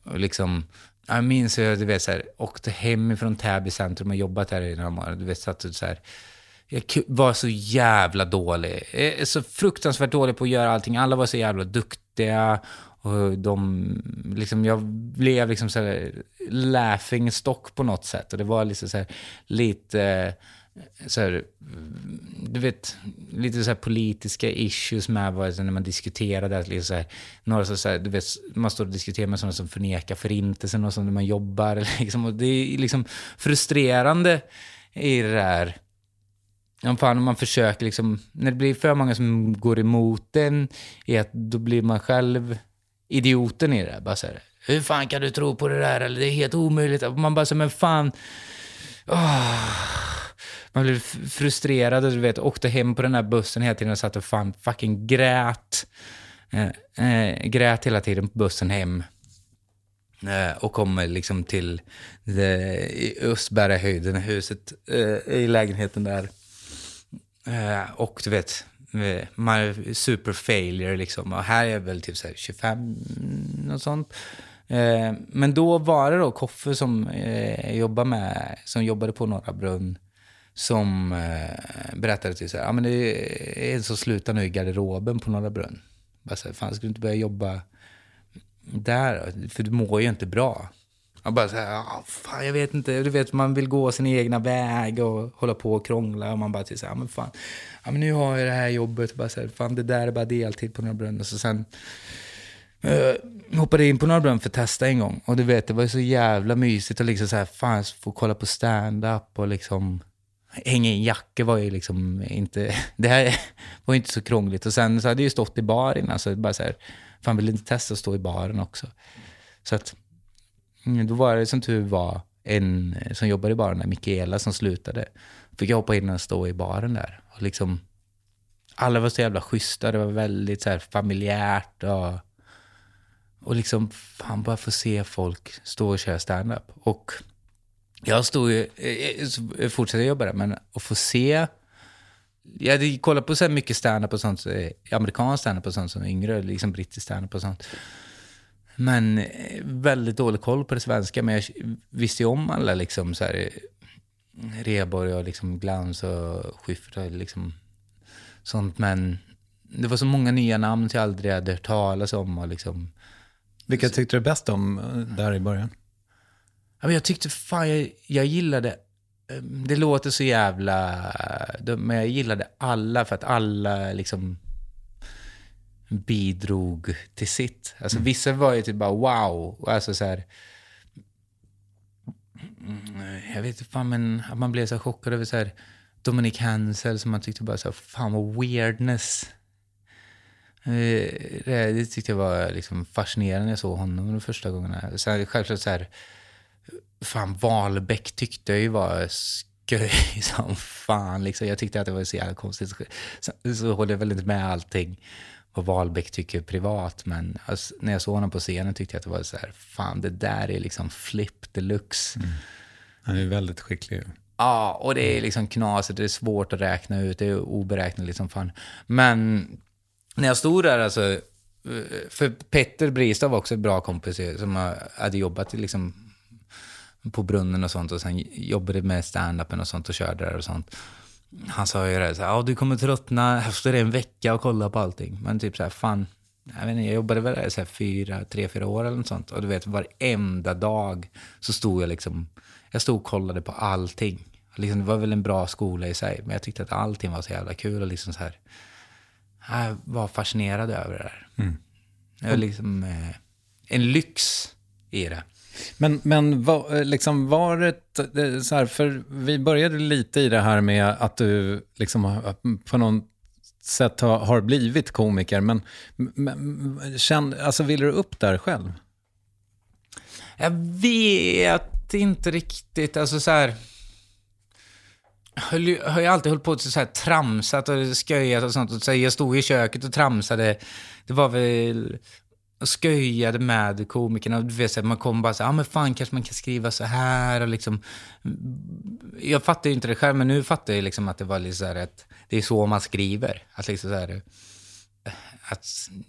och liksom... Jag minns hur jag, du vet, så här, åkte hem ifrån Täby centrum och jobbat där i några månader. Du vet, satt och så här... Jag var så jävla dålig. Är så fruktansvärt dålig på att göra allting. Alla var så jävla duktiga. Och de, liksom, jag blev liksom så här laughing stock på något sätt. Och det var liksom så här, lite, eh, så här, mm, du vet, lite så här politiska issues med vad, när man diskuterade. Liksom så här, några så så här, du vet, man står och diskuterar med sådana som förnekar förintelsen och sådana, när man jobbar. [LAUGHS] Liksom, och det är liksom frustrerande i det där. Ja, fan, om man försöker liksom, när det blir för många som går emot en, är att då blir man själv idioten i det. Bara så här, hur fan kan du tro på det där? Eller det är helt omöjligt. Man bara så här, men fan. Oh. Man blev frustrerad och du vet, åkte hem på den här bussen hela tiden och satt och fan fucking grät. Eh, eh, grät hela tiden på bussen hem. Eh, och kommer liksom till Östbergahöjden, huset, eh, i lägenheten där. Eh, och du vet, super failure liksom. Och här är jag väl typ så här 25, något sånt. Eh, men då var det då Koffe som eh, jag jobbar med, som jobbade på Norra Brunn, som eh, berättade till så här, ja men det är en som slutar nu i garderoben på Norra Brunn. Bara så här, fan ska du inte börja jobba där då? För du mår ju inte bra. Man bara så här, ah, fan jag vet inte, du vet man vill gå sin egna väg och hålla på och krångla och man bara till så här, men fan, ja men nu har jag det här jobbet, bara så här, fan det där är bara deltid på Norra Brunn. Och så sen uh, hoppade jag in på Norra Brunn för att testa en gång. Och du vet, det var ju så jävla mysigt att liksom så här, fan få kolla på stand-up och liksom hänga i en jacka var ju liksom inte, [LAUGHS] det här var ju inte så krångligt. Och sen så hade jag ju stått i baren, så bara så här, fan vill inte testa att stå i baren också. Så att, Mm, då var det som tur var en eh, som jobbade i baren, där, Mikaela, som slutade. Fick jag hoppa in och stå i baren där. Och liksom, alla var så jävla schyssta, det var väldigt så här familjärt och, och liksom, fan bara få se folk stå och köra standup. Och jag stod ju, eh, eh, fortsatte jobba där, men att få se... Jag hade kollat på så här mycket standup och sånt, amerikansk standup och sånt som yngre, liksom brittisk standup och sånt. Men eh, väldigt dålig koll på det svenska, men jag visste ju om alla liksom så här, Reborg och liksom Glans och Schyffert och liksom sånt. Men det var så många nya namn som jag aldrig hade hört talas om. Och liksom, Vilka tyckte du bäst om eh, där i början? Ja, men jag tyckte fan, jag, jag gillade, eh, det låter så jävla, men jag gillade alla för att alla liksom bidrog till sitt. Alltså vissa var ju typ bara wow, alltså så här, mm, jag vet inte fan men att man blev så chockad över så här Dominic Hansel som man tyckte bara så här, fan vad weirdness. Eh, det, det tyckte jag var liksom fascinerande när jag såg honom de första gångerna. Sen självklart så här, fan Wahlbeck tyckte jag ju var sköj [LAUGHS] som fan. Liksom. Jag tyckte att det var så jävla konstigt. Så, så håller jag väl inte med allting vad Wahlbeck tycker privat. Men alltså, när jag såg honom på scenen tyckte jag att det var så här, fan det där är liksom flip deluxe. Han är väldigt skicklig. Ja, och det är liksom knasigt, det är svårt att räkna ut, det är oberäkneligt som fan. Men när jag stod där, alltså, för Petter Bristad var också ett bra kompis som hade jobbat liksom på brunnen och sånt och sen jobbade med stand-upen och sånt och körde där och sånt. Han sa ju det så här, du kommer tröttna efter en vecka och kolla på allting. Men typ så här, fan, jag vet inte, jag jobbade väl där så här fyra, tre, fyra år eller något sånt. Och du vet, varenda dag så stod jag liksom, jag stod och kollade på allting. Liksom, det var väl en bra skola i sig, men jag tyckte att allting var så jävla kul och liksom så här, jag var fascinerad över det där. Mm. Det var liksom eh, en lyx i det. Men, men var, eh, liksom var det så här, för vi började lite i det här med att du liksom eh, på något sätt har, har blivit komiker, men, men känd, alltså vill du upp där själv? Jag vet inte riktigt, alltså så här... Jag höll har ju alltid hållit på och så här tramsat och sköjat och sånt. Och så här, jag stod i köket och tramsade. Det var väl... Sköjade med komikerna. Du vet, så man kom bara så ja ah, men fan kanske man kan skriva så här och liksom... Mm, jag fattar ju inte det själv, men nu fattar jag liksom att det var lite så här att det är så man skriver. Att liksom så här, eh, att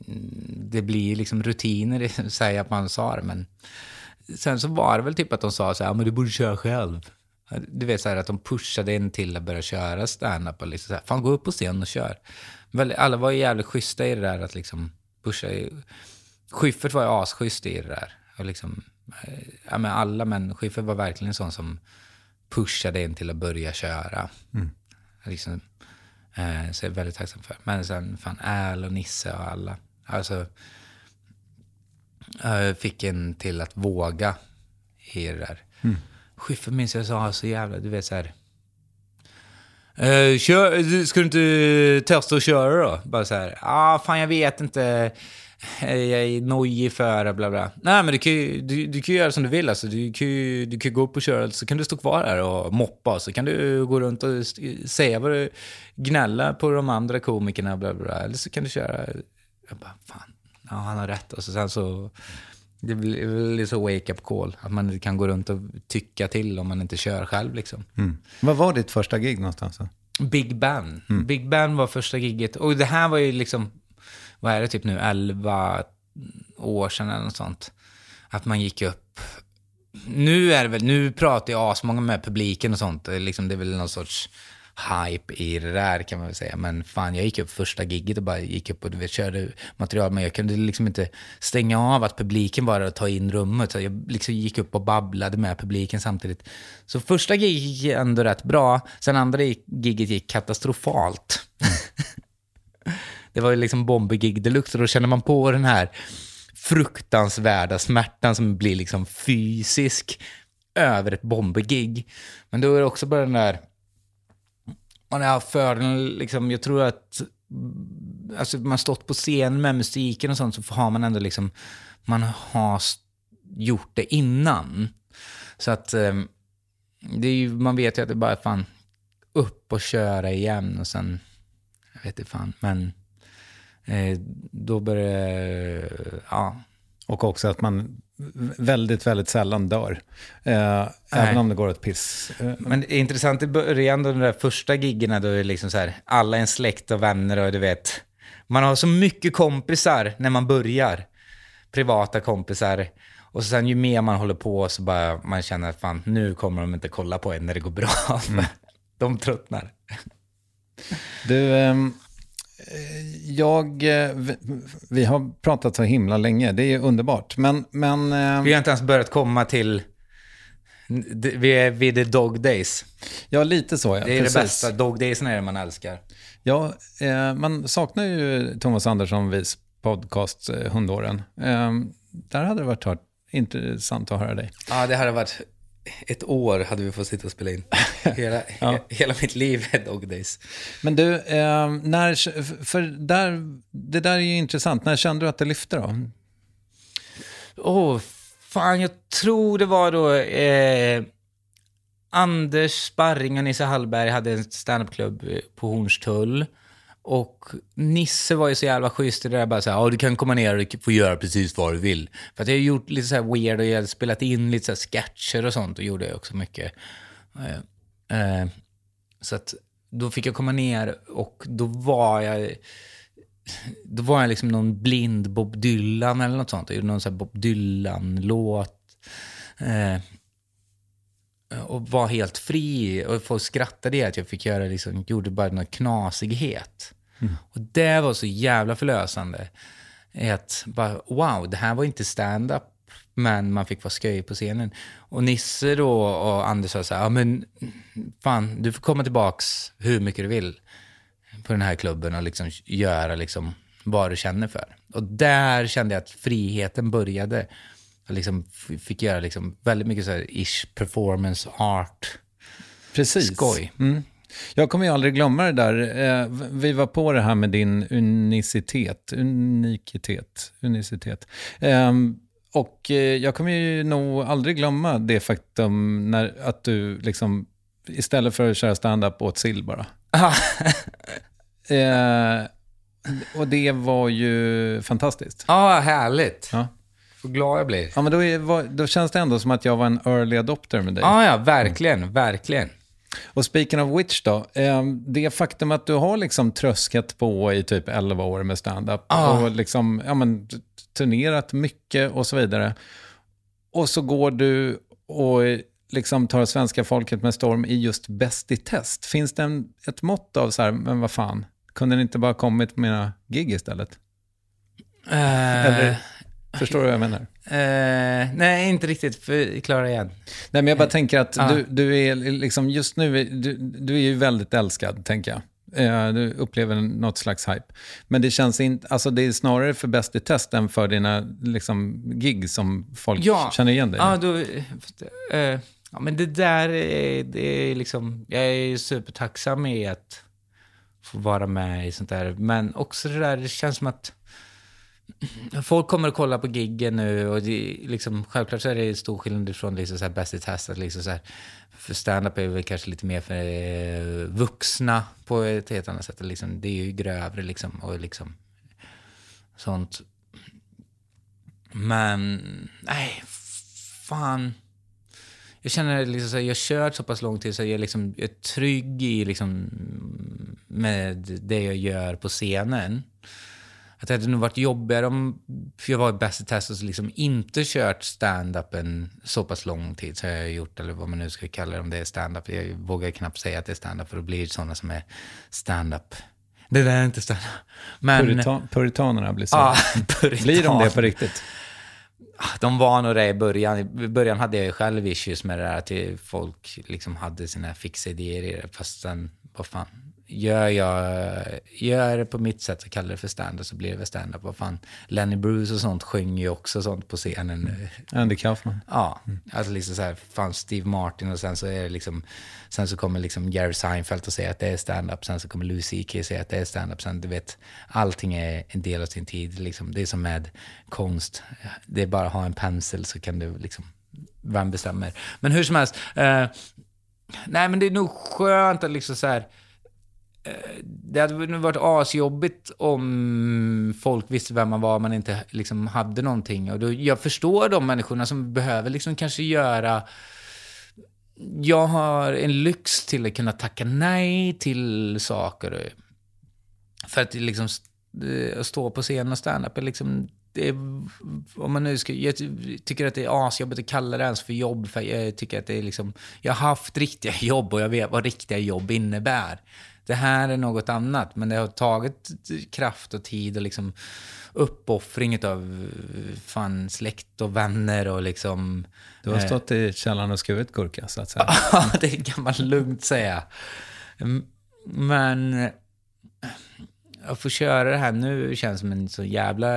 mm, det blir liksom rutiner i att säga att man sa det, men sen så var det väl typ att de sa så här, "Ja, men du borde köra själv. Du vet så här att de pushade en till att börja köra standup och liksom så här, fan gå upp på scen och kör. Alla var ju jävligt schyssta i det där att liksom pusha. Schyffert var ju asschysst i det där. Och liksom, eh, ja men alla, men Schyffert var verkligen en sån som pushade en till att börja köra. Liksom, eh, så jag är väldigt tacksam för. Men sen fan Al och Nisse och alla. Alltså, fick en till att våga i det där. Schyffert minns jag sa så jävla, du vet så här. Eh, kör, ska du inte testa att köra då? Bara så här, ja ah, fan jag vet inte. Jag är nojig för bla bla. Nej men du kan ju, du, du kan göra som du vill alltså. Du kan ju du kan gå upp och köra, så kan du stå kvar där och moppa. Så kan du gå runt och säga vad du, gnälla på de andra komikerna, bla bla. Eller så kan du köra. Jag bara, fan, ja han har rätt. Och så sen så, det blir väl så wake-up call. Att man kan gå runt och tycka till om man inte kör själv liksom. Vad var ditt första gig någonstans? Big Ben. Big Ben var första giget. Och det här var ju liksom, vad är det typ nu, 11 år sedan eller något sånt. Att man gick upp. Nu är det väl, nu pratar ju asmånga med publiken och sånt. Det är Liksom, det är väl någon sorts hype i det där kan man väl säga. Men fan, jag gick upp första giget och bara gick upp och du vet, körde material. Men jag kunde liksom inte stänga av att publiken bara och ta in rummet. Så jag liksom gick upp och babblade med publiken samtidigt. Så första giget gick ändå rätt bra. Sen andra giget gick katastrofalt. [LAUGHS] det var ju liksom bombegig deluxe och då känner man på den här fruktansvärda smärtan som blir liksom fysisk över ett bombegig. Men då är det också bara den där man har haft fördelen, liksom, jag tror att alltså, man har stått på scen med musiken och sånt så har man ändå liksom, man har gjort det innan. Så att ehm, det är ju, man vet ju att det bara är fan upp och köra igen och sen, jag vet inte fan, men då börjar ja. Och också att man väldigt, väldigt sällan dör. Eh, även om det går ett piss. Eh, Men det är intressant i början, då, de där första giggerna, då är det liksom så här, alla är en släkt och vänner och du vet, man har så mycket kompisar när man börjar. Privata kompisar. Och sen ju mer man håller på så bara man känner att fan, nu kommer de inte kolla på en när det går bra. Mm. [LAUGHS] de tröttnar. Du, ehm, jag, eh, vi, har pratat så himla länge, det är underbart. Men, men ehm, Vi har inte ens börjat komma till... Vi är vid the dog days. ja, lite så ja. Det är precis. det bästa. Dog days är det man älskar. Ja, eh, man saknar ju Thomas Andersson vis podcast eh, Hundåren. Eh, där hade det varit intressant att höra dig. Ja, det hade varit ett år hade vi fått sitta och spela in. [LAUGHS] Hela, he, hela mitt liv är dog days. Men du, eh, när, för där, det där är ju intressant. När kände du att det lyfte då? Åh, oh, fan, jag tror det var då... Eh, Anders Sparring och Nisse Hallberg hade en standupklubb på Hornstull. Och Nisse var ju så jävla schysst i det där bara så här, ja du kan komma ner och få göra precis vad du vill. För att jag har gjort lite så här weird och jag hade spelat in lite så här sketcher och sånt och gjorde jag också mycket. Eh, eh, så att då fick jag komma ner och då var jag, då var jag liksom någon blind Bob Dylan eller något sånt. Jag gjorde någon sån här Bob Dylan-låt. Eh, och var helt fri. Och folk skrattade i att jag fick göra liksom, gjorde bara någon knasighet. Mm. Och det var så jävla förlösande. Att bara, wow, det här var inte stand-up, men man fick vara sköj på scenen. Och Nisse då och Anders sa så här, ja men fan, du får komma tillbaks hur mycket du vill på den här klubben och liksom göra liksom vad du känner för. Och där kände jag att friheten började. Jag liksom fick göra liksom väldigt mycket så här ish performance art. Precis. Skoj. Mm. Jag kommer ju aldrig glömma det där. Eh, Vi var på det här med din unicitet, unikitet, unicitet. Ehm, Och eh, jag kommer ju nog aldrig glömma det faktum när, att du liksom, istället för att köra stand-up åt sill bara. [LAUGHS] Eh, och det var ju fantastiskt. Ja, härligt. Ja. Så glad jag blir. Ja, men då, är, vad- då känns det ändå som att jag var en early adopter med dig. Ja, ja, verkligen, verkligen. Och speaking of which då, eh, det faktum att du har liksom tröskat på i typ 11 år med stand-up Ja. och liksom, ja, men, turnerat mycket och så vidare. Och så går du och liksom tar svenska folket med storm i just Bäst i test. Finns det en, ett mått av så här, men vad fan, kunde ni inte bara kommit på mina gig istället? Eh, Eller, förstår du vad jag menar? eh, nej, inte riktigt. Förklara igen. Nej, men jag bara tänker att Ja. du, du är liksom, just nu, du, du är ju väldigt älskad, tänker jag. Eh, Du upplever något slags hype. Men det känns inte, alltså det är snarare för Bäst i test än för dina liksom, gig som folk känner igen dig Ja, då, eh, ja, men det där är, det är liksom, jag är supertacksam i att få vara med i sånt där. Men också det där, det känns som att Mm. folk kommer att kolla på giggen nu och det, liksom, självklart så är det stor skillnad från liksom så här Bäst i test. Att liksom så här, för stand-up är väl kanske lite mer för eh, vuxna på ett helt annat sätt. Liksom, det är ju grövre liksom och liksom sånt. Men, nej, fan. Jag känner liksom så här, jag har kört så pass lång tid så jag är, liksom, jag är trygg i liksom, med det jag gör på scenen. Att det hade nog varit jobbigare om för jag var bäst i test och så liksom inte kört stand-up en så pass lång tid har jag gjort, eller vad man nu ska kalla det, om det är stand-up. Jag vågar knappt säga att det är stand-up för då blir det sådana som är stand-up. Det där är inte stand-up. Men... Purita, puritanerna blir så. Ja, [LAUGHS] Blir de det puritan. på riktigt? De var nog det i början. I början hade jag ju själv issues med det där att folk liksom hade sina fixa idéer i det. Fast sen, vad fan, gör jag gör det på mitt sätt och kallar det för stand-up så blir det väl stand-up. Vad fan, Lenny Bruce och sånt sjunger ju också sånt på scenen. Andy Kaufman. Ja, alltså liksom så här, fan Steve Martin och sen så är det liksom, sen så kommer liksom Jerry Seinfeld och säger att det är stand-up, sen så kommer Louis CK säga att det är stand-up, sen du vet, allting är en del av sin tid liksom. Det är som med konst, det är bara att ha en pensel så kan du liksom, vem bestämmer? Men hur som helst, eh, nej men det är nog skönt att liksom så här, Eh, det hade varit asjobbigt om folk visste vem man var men inte liksom hade någonting. Och då, jag förstår de människorna som behöver liksom kanske göra... Jag har en lyx till att kunna tacka nej till saker. För att liksom eh, stå på scen och stand-up är liksom... det är, om man nu ska, jag tycker att det är asjobbigt att kalla det ens för jobb, för jag tycker att det är liksom, jag har haft riktiga [LAUGHS] jobb och jag vet vad riktiga jobb innebär. Det här är något annat, men det har tagit kraft och tid och liksom uppoffring av fan släkt och vänner och liksom... Du har stått i källaren och skurit gurka, så att säga. [LAUGHS] Ja, det kan man lugnt säga. Men att få köra det här nu känns som en så jävla...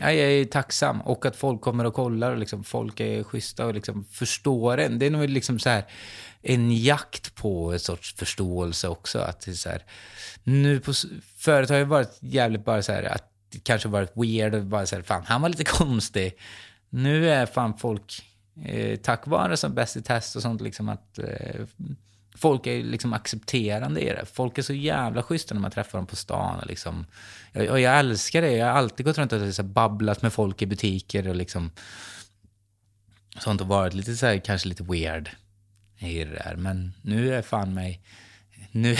Ja, jag är tacksam. Och att folk kommer och kollar och liksom, folk är schyssta och liksom förstår en. Det är nog liksom så här en jakt på en sorts förståelse också. Att det är så här, nu på, förut har det varit jävligt bara så här att det kanske varit weird och bara så här, fan han var lite [LAUGHS] konstig. Nu är fan folk, eh, tack vare som Bäst i test och sånt, liksom att eh, folk är liksom accepterande i det. Folk är så jävla schyssta när man träffar dem på stan. Och liksom, och jag älskar det. Jag har alltid gått runt och så babblat med folk i butiker och liksom sånt och varit lite så här, kanske lite weird i det där. Men nu är fan mig... Nu,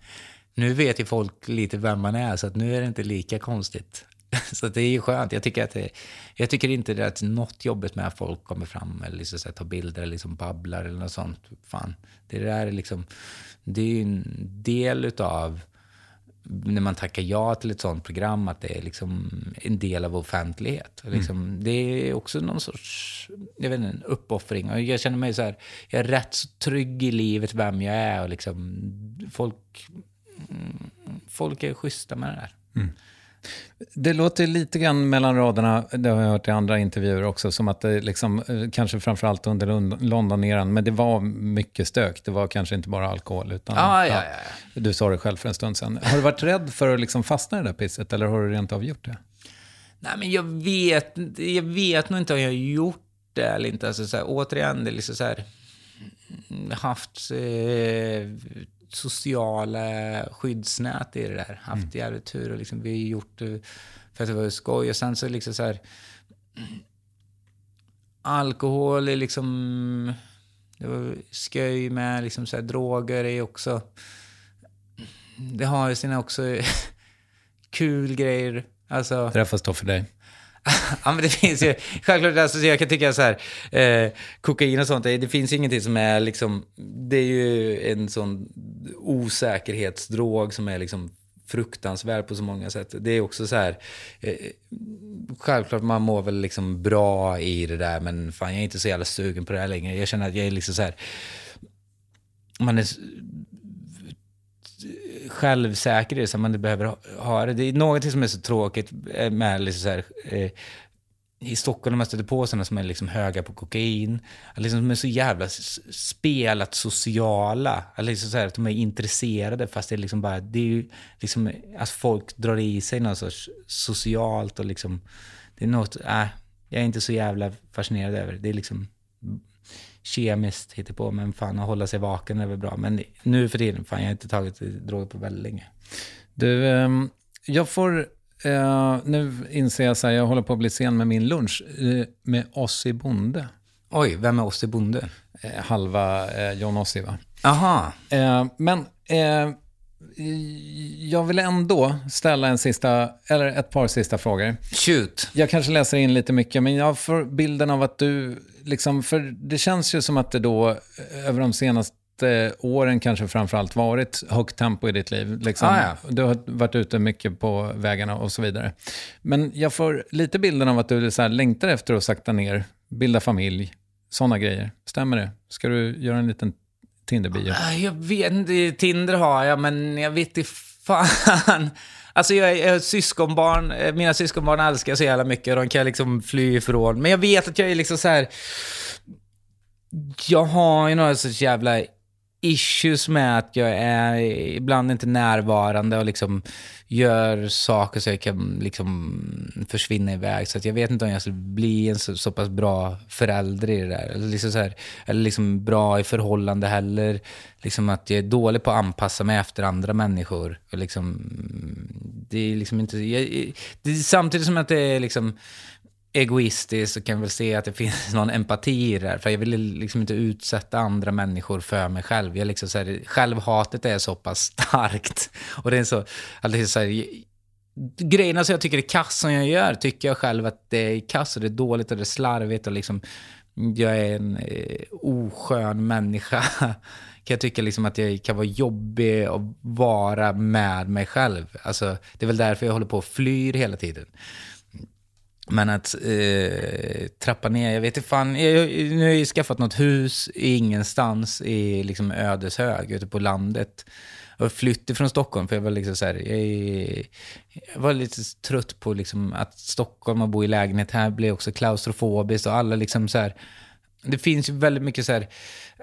[LAUGHS] nu vet ju folk lite vem man är, så att nu är det inte lika konstigt. [LAUGHS] Så det är ju skönt. Jag tycker, att det, jag tycker inte det är något jobbigt med att folk kommer fram eller liksom så här, tar bilder eller liksom babblar eller något sånt. Fan, det där är liksom... Det är ju en del utav när man tackar ja till ett sånt program, att det är liksom en del av offentlighet. Mm. Liksom, det är också någon sorts jag vet inte, en uppoffring. Och jag känner mig så här, jag är rätt så trygg i livet, vem jag är. Och liksom, folk, folk är schyssta med det där. Mm. Det låter lite grann mellan raderna, det har jag hört i andra intervjuer också, som att det liksom, eh, kanske framförallt under Londoneran, men det var mycket stök. Det var kanske inte bara alkohol, utan ah, ja, ja, ja. du sa det själv för en stund sedan. Har du varit rädd för att liksom fastna i det där pisset, eller har du rent av gjort det? Nej, men jag vet, jag vet nog inte om jag har gjort det eller inte. Alltså, så här, återigen, det är liksom så här, haft eh, sociala skyddsnät i det där. Haft mm. jävligt tur och liksom, vi har gjort det för att det var skoj. Och sen så liksom så här... Alkohol är liksom... Det var sköj med, liksom så här, droger är också... Det har ju sina också [LAUGHS] kul grejer. Alltså, Träffas då för dig? [LAUGHS] ja, men det finns ju, självklart, alltså, jag kan tycka så här, eh, kokain och sånt, det, det finns ju ingenting som är liksom, det är ju en sån osäkerhetsdrog som är liksom fruktansvärd på så många sätt. Det är också så här, eh, självklart man mår väl liksom bra i det där, men fan jag är inte så jävla sugen på det här längre. Jag känner att jag är liksom så här, man är självsäker i det, som man behöver ha det. Det är något som är så tråkigt eh, med liksom så här, eh, i Stockholm när man stöter på sådana som är liksom höga på kokain, liksom, de är så jävla spelat sociala. Liksom så här, att de är intresserade fast det är liksom bara, det är ju liksom att folk drar i sig något sorts socialt och liksom, det är något, äh, jag är inte så jävla fascinerad över det. Det är liksom kemiskt på men fan att hålla sig vaken är väl bra. Men nu för tiden, fan jag har inte tagit droger på väldigt länge. Du, um, jag får, uh, nu inser jag så här, jag håller på att bli sen med min lunch uh, med Ossi Bonde. Oj, vem är Ossi Bonde? Uh, halva John Ossi va? Aha. men jag vill ändå ställa en sista, eller ett par sista frågor. Shoot. Jag kanske läser in lite mycket, men jag får bilden av att du, liksom, för det känns ju som att det då över de senaste åren kanske framförallt varit högt tempo i ditt liv. Liksom. Ah, ja. Du har varit ute mycket på vägarna och så vidare. Men jag får lite bilden av att du så här längtar efter att sakta ner, bilda familj, sådana grejer. Stämmer det? Ska du göra en liten Tinder-bio? Ah, jag vet inte, Tinder har jag, men jag vet inte fan. Alltså jag, jag syskonbarn, eh, mina syskonbarn älskar jag så jävla mycket och de kan liksom fly ifrån. Men jag vet att jag är liksom så här. Jag har ju några sorts jävla issues med att jag är ibland inte närvarande och liksom gör saker så jag kan liksom försvinna iväg. Så att jag vet inte om jag skulle bli en så, så pass bra förälder i det där. Eller liksom, så här, eller liksom bra i förhållande heller. Liksom att jag är dålig på att anpassa mig efter andra människor. Och liksom, det är liksom inte... Jag, det är samtidigt som att det är liksom egoistiskt så kan jag väl se att det finns [LAUGHS] någon empati i det här. För jag vill liksom inte utsätta andra människor för mig själv. Jag liksom så här, självhatet är så pass starkt. [LAUGHS] Och det är så, alltså så här, grejerna som jag tycker är kass som jag gör, tycker jag själv att det är kass och det är dåligt och det är slarvigt och liksom jag är en eh, oskön människa. [LAUGHS] kan jag tycka liksom att jag kan vara jobbig att vara med mig själv. Alltså, det är väl därför jag håller på och flyr hela tiden. Men att eh, trappa ner, jag vet inte fan. Jag, nu har jag ju skaffat något hus ingenstans i liksom Ödeshög, ute på landet. Jag flyttade från Stockholm för jag var liksom så här, jag, jag var lite trött på liksom att Stockholm och bo i lägenhet här blev också klaustrofobiskt och alla liksom så här, det finns ju väldigt mycket så här,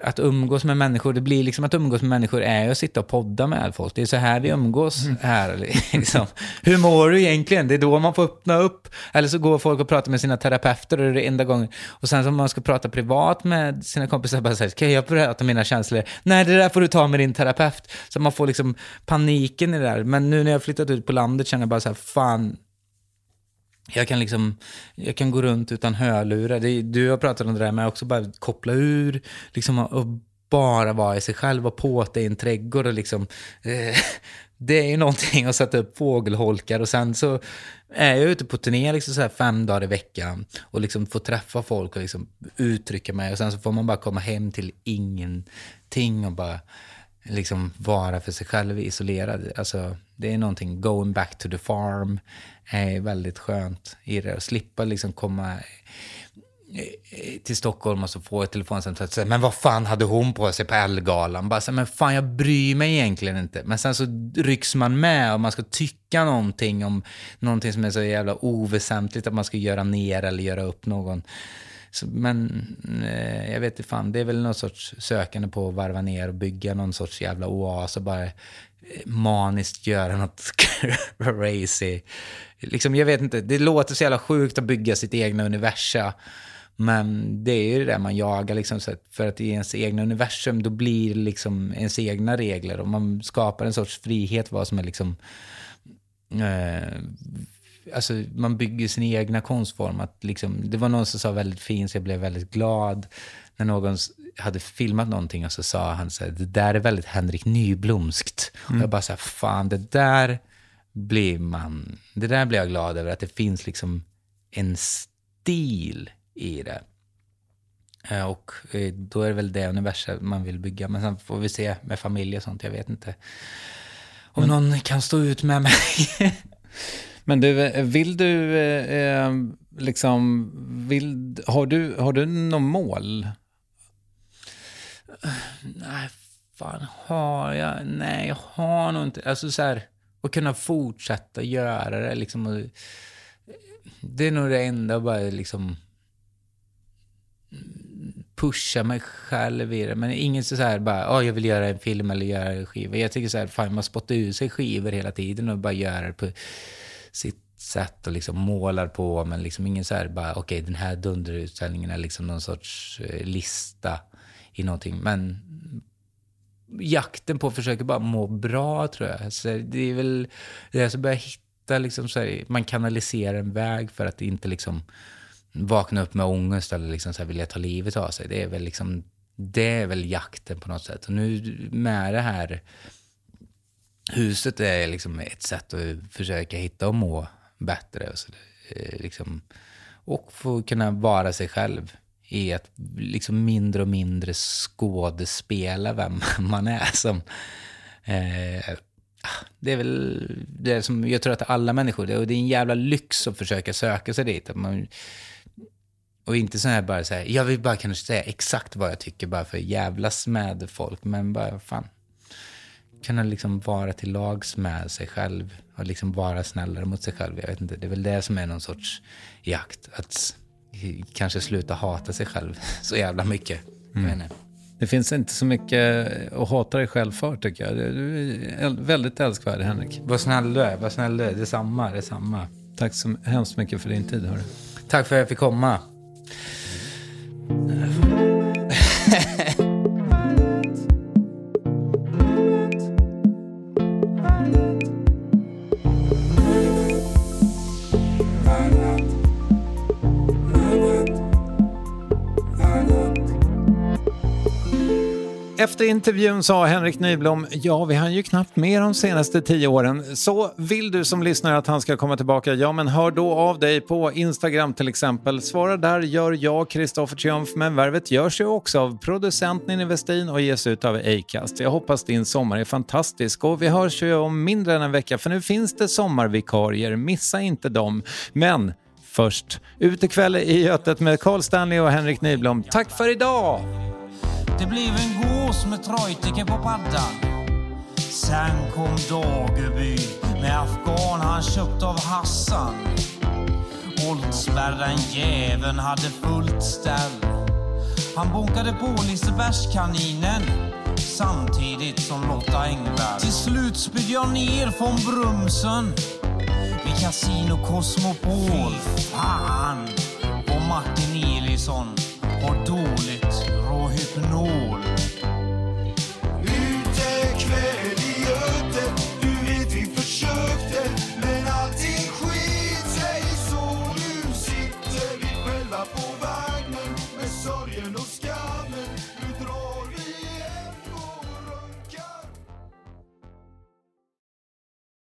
att umgås med människor, det blir liksom att umgås med människor är att sitta och podda med folk. Det är så här vi umgås mm. här. [LAUGHS] Liksom. Hur mår du egentligen? Det är då man får öppna upp. Eller så går folk och pratar med sina terapeuter och det är det enda gången. Och sen om man ska prata privat med sina kompisar, bara säger kan jag prata om mina känslor? Nej, det där får du ta med din terapeut. Så man får liksom paniken i det där. Men nu när jag har flyttat ut på landet känner jag bara så här, fan, jag kan, liksom, jag kan gå runt utan hörlurar. Det, du har pratat om det där med också bara koppla ur liksom, och bara vara i sig själv och påta i en trädgård. Och liksom, eh, [LAUGHS] det är ju någonting att sätta upp fågelholkar och sen så är jag ute på turné liksom så här fem dagar i veckan och liksom får träffa folk och liksom uttrycka mig och sen så får man bara komma hem till ingenting och bara liksom vara för sig själv isolerad. Alltså, det är någonting, going back to the farm är väldigt skönt i det. Att slippa liksom komma eh, eh, till Stockholm och så få ett telefonsamtal Så, men vad fan hade hon på sig på Ellegalan? Bara så, men fan jag bryr mig egentligen inte. Men sen så rycks man med och man ska tycka någonting om någonting som är så jävla oväsentligt att man ska göra ner eller göra upp någon. Så, men eh, jag vet inte fan, det är väl någon sorts sökande på att varva ner och bygga någon sorts jävla oas och bara eh, maniskt göra något [LAUGHS] crazy. Liksom, jag vet inte, det låter så jävla sjukt att bygga sitt egna universum. Men det är ju det där man jagar, liksom, för att i ens egna universum då blir det liksom ens egna regler och man skapar en sorts frihet vad som är liksom... Eh, alltså man bygger sin egna konstform. Att liksom, det var någon som sa väldigt fint, så jag blev väldigt glad när någon hade filmat någonting och så sa han så här, det där är väldigt Henrik Nyblomskt. Mm. Och jag bara så här, fan det där blir man, det där blir jag glad över, att det finns liksom en stil i det. Eh, och eh, då är det väl det universum man vill bygga. Men sen får vi se med familj och sånt, jag vet inte. Om Men, någon kan stå ut med mig. [LAUGHS] Men du, eh, vill du eh, eh, liksom, vill, har du, har du något mål? Nej, fan har jag? Nej, jag har nog inte. Alltså så här, att kunna fortsätta göra det liksom. Och, eh, det är nog det enda, bara liksom pusha mig själv i det. Men inget så här bara, oh, jag vill göra en film eller göra en skiva. Jag tycker så här, fan man spottar ur sig skivor hela tiden och bara gör det på sitt sätt och liksom målar på. Men liksom ingen så här bara, okej okay, den här dunderutställningen är liksom någon sorts eh, lista i någonting. Men jakten på att försöka bara må bra tror jag. Så det är väl det som börjar hitta liksom så här, man kanaliserar en väg för att inte liksom vakna upp med ångest eller liksom så här vilja ta livet av sig. Det är väl liksom, det är väl jakten på något sätt. Och nu med det här huset är liksom ett sätt att försöka hitta och må bättre. Och, så, eh, liksom, och få kunna vara sig själv i att liksom mindre och mindre skådespela vem [LAUGHS] man är. Som, eh, det är väl det som jag tror att alla människor, det, och det är en jävla lyx att försöka söka sig dit. Att man, och inte så här bara säga, jag vill bara kunna säga exakt vad jag tycker bara för att jävlas med folk. Men bara, fan. Kunna liksom vara till lags med sig själv och liksom vara snällare mot sig själv. Jag vet inte, det är väl det som är någon sorts jakt. Att kanske sluta hata sig själv [LAUGHS] så jävla mycket. Mm. Det finns inte så mycket att hata dig själv för tycker jag. Du är väldigt älskvärd Henrik. Vad snäll du är, vad snäll du är. Detsamma, detsamma. Tack så hemskt mycket för din tid. Hörru. Tack för att jag fick komma. [LAUGHS] Efter intervjun sa Henrik Nyblom, ja vi hann ju knappt med de senaste tio åren. Så vill du som lyssnar att han ska komma tillbaka, ja men hör då av dig på Instagram till exempel. Svara där gör jag, Kristoffer Triumf, men värvet görs ju också av producent Ninni Westin och ges ut av Acast. Jag hoppas din sommar är fantastisk och vi hörs ju om mindre än en vecka för nu finns det sommarvikarier, missa inte dem. Men först, utekväll i Götet med Carl Stanley och Henrik Nyblom. Tack för idag! Det blev en gås med Treutiger på paddan. Sen kom Dageby med afghan han köpt av Hassan. Oldsberg jäveln hade fullt ställ. Han bonkade på Lisebergskaninen samtidigt som Lotta Engberg. Till slut spydde jag ner från Brumsen vid Casino Cosmopol. Fy Fan vad Martin Elisson har dåligt Rohypnol. Utekväll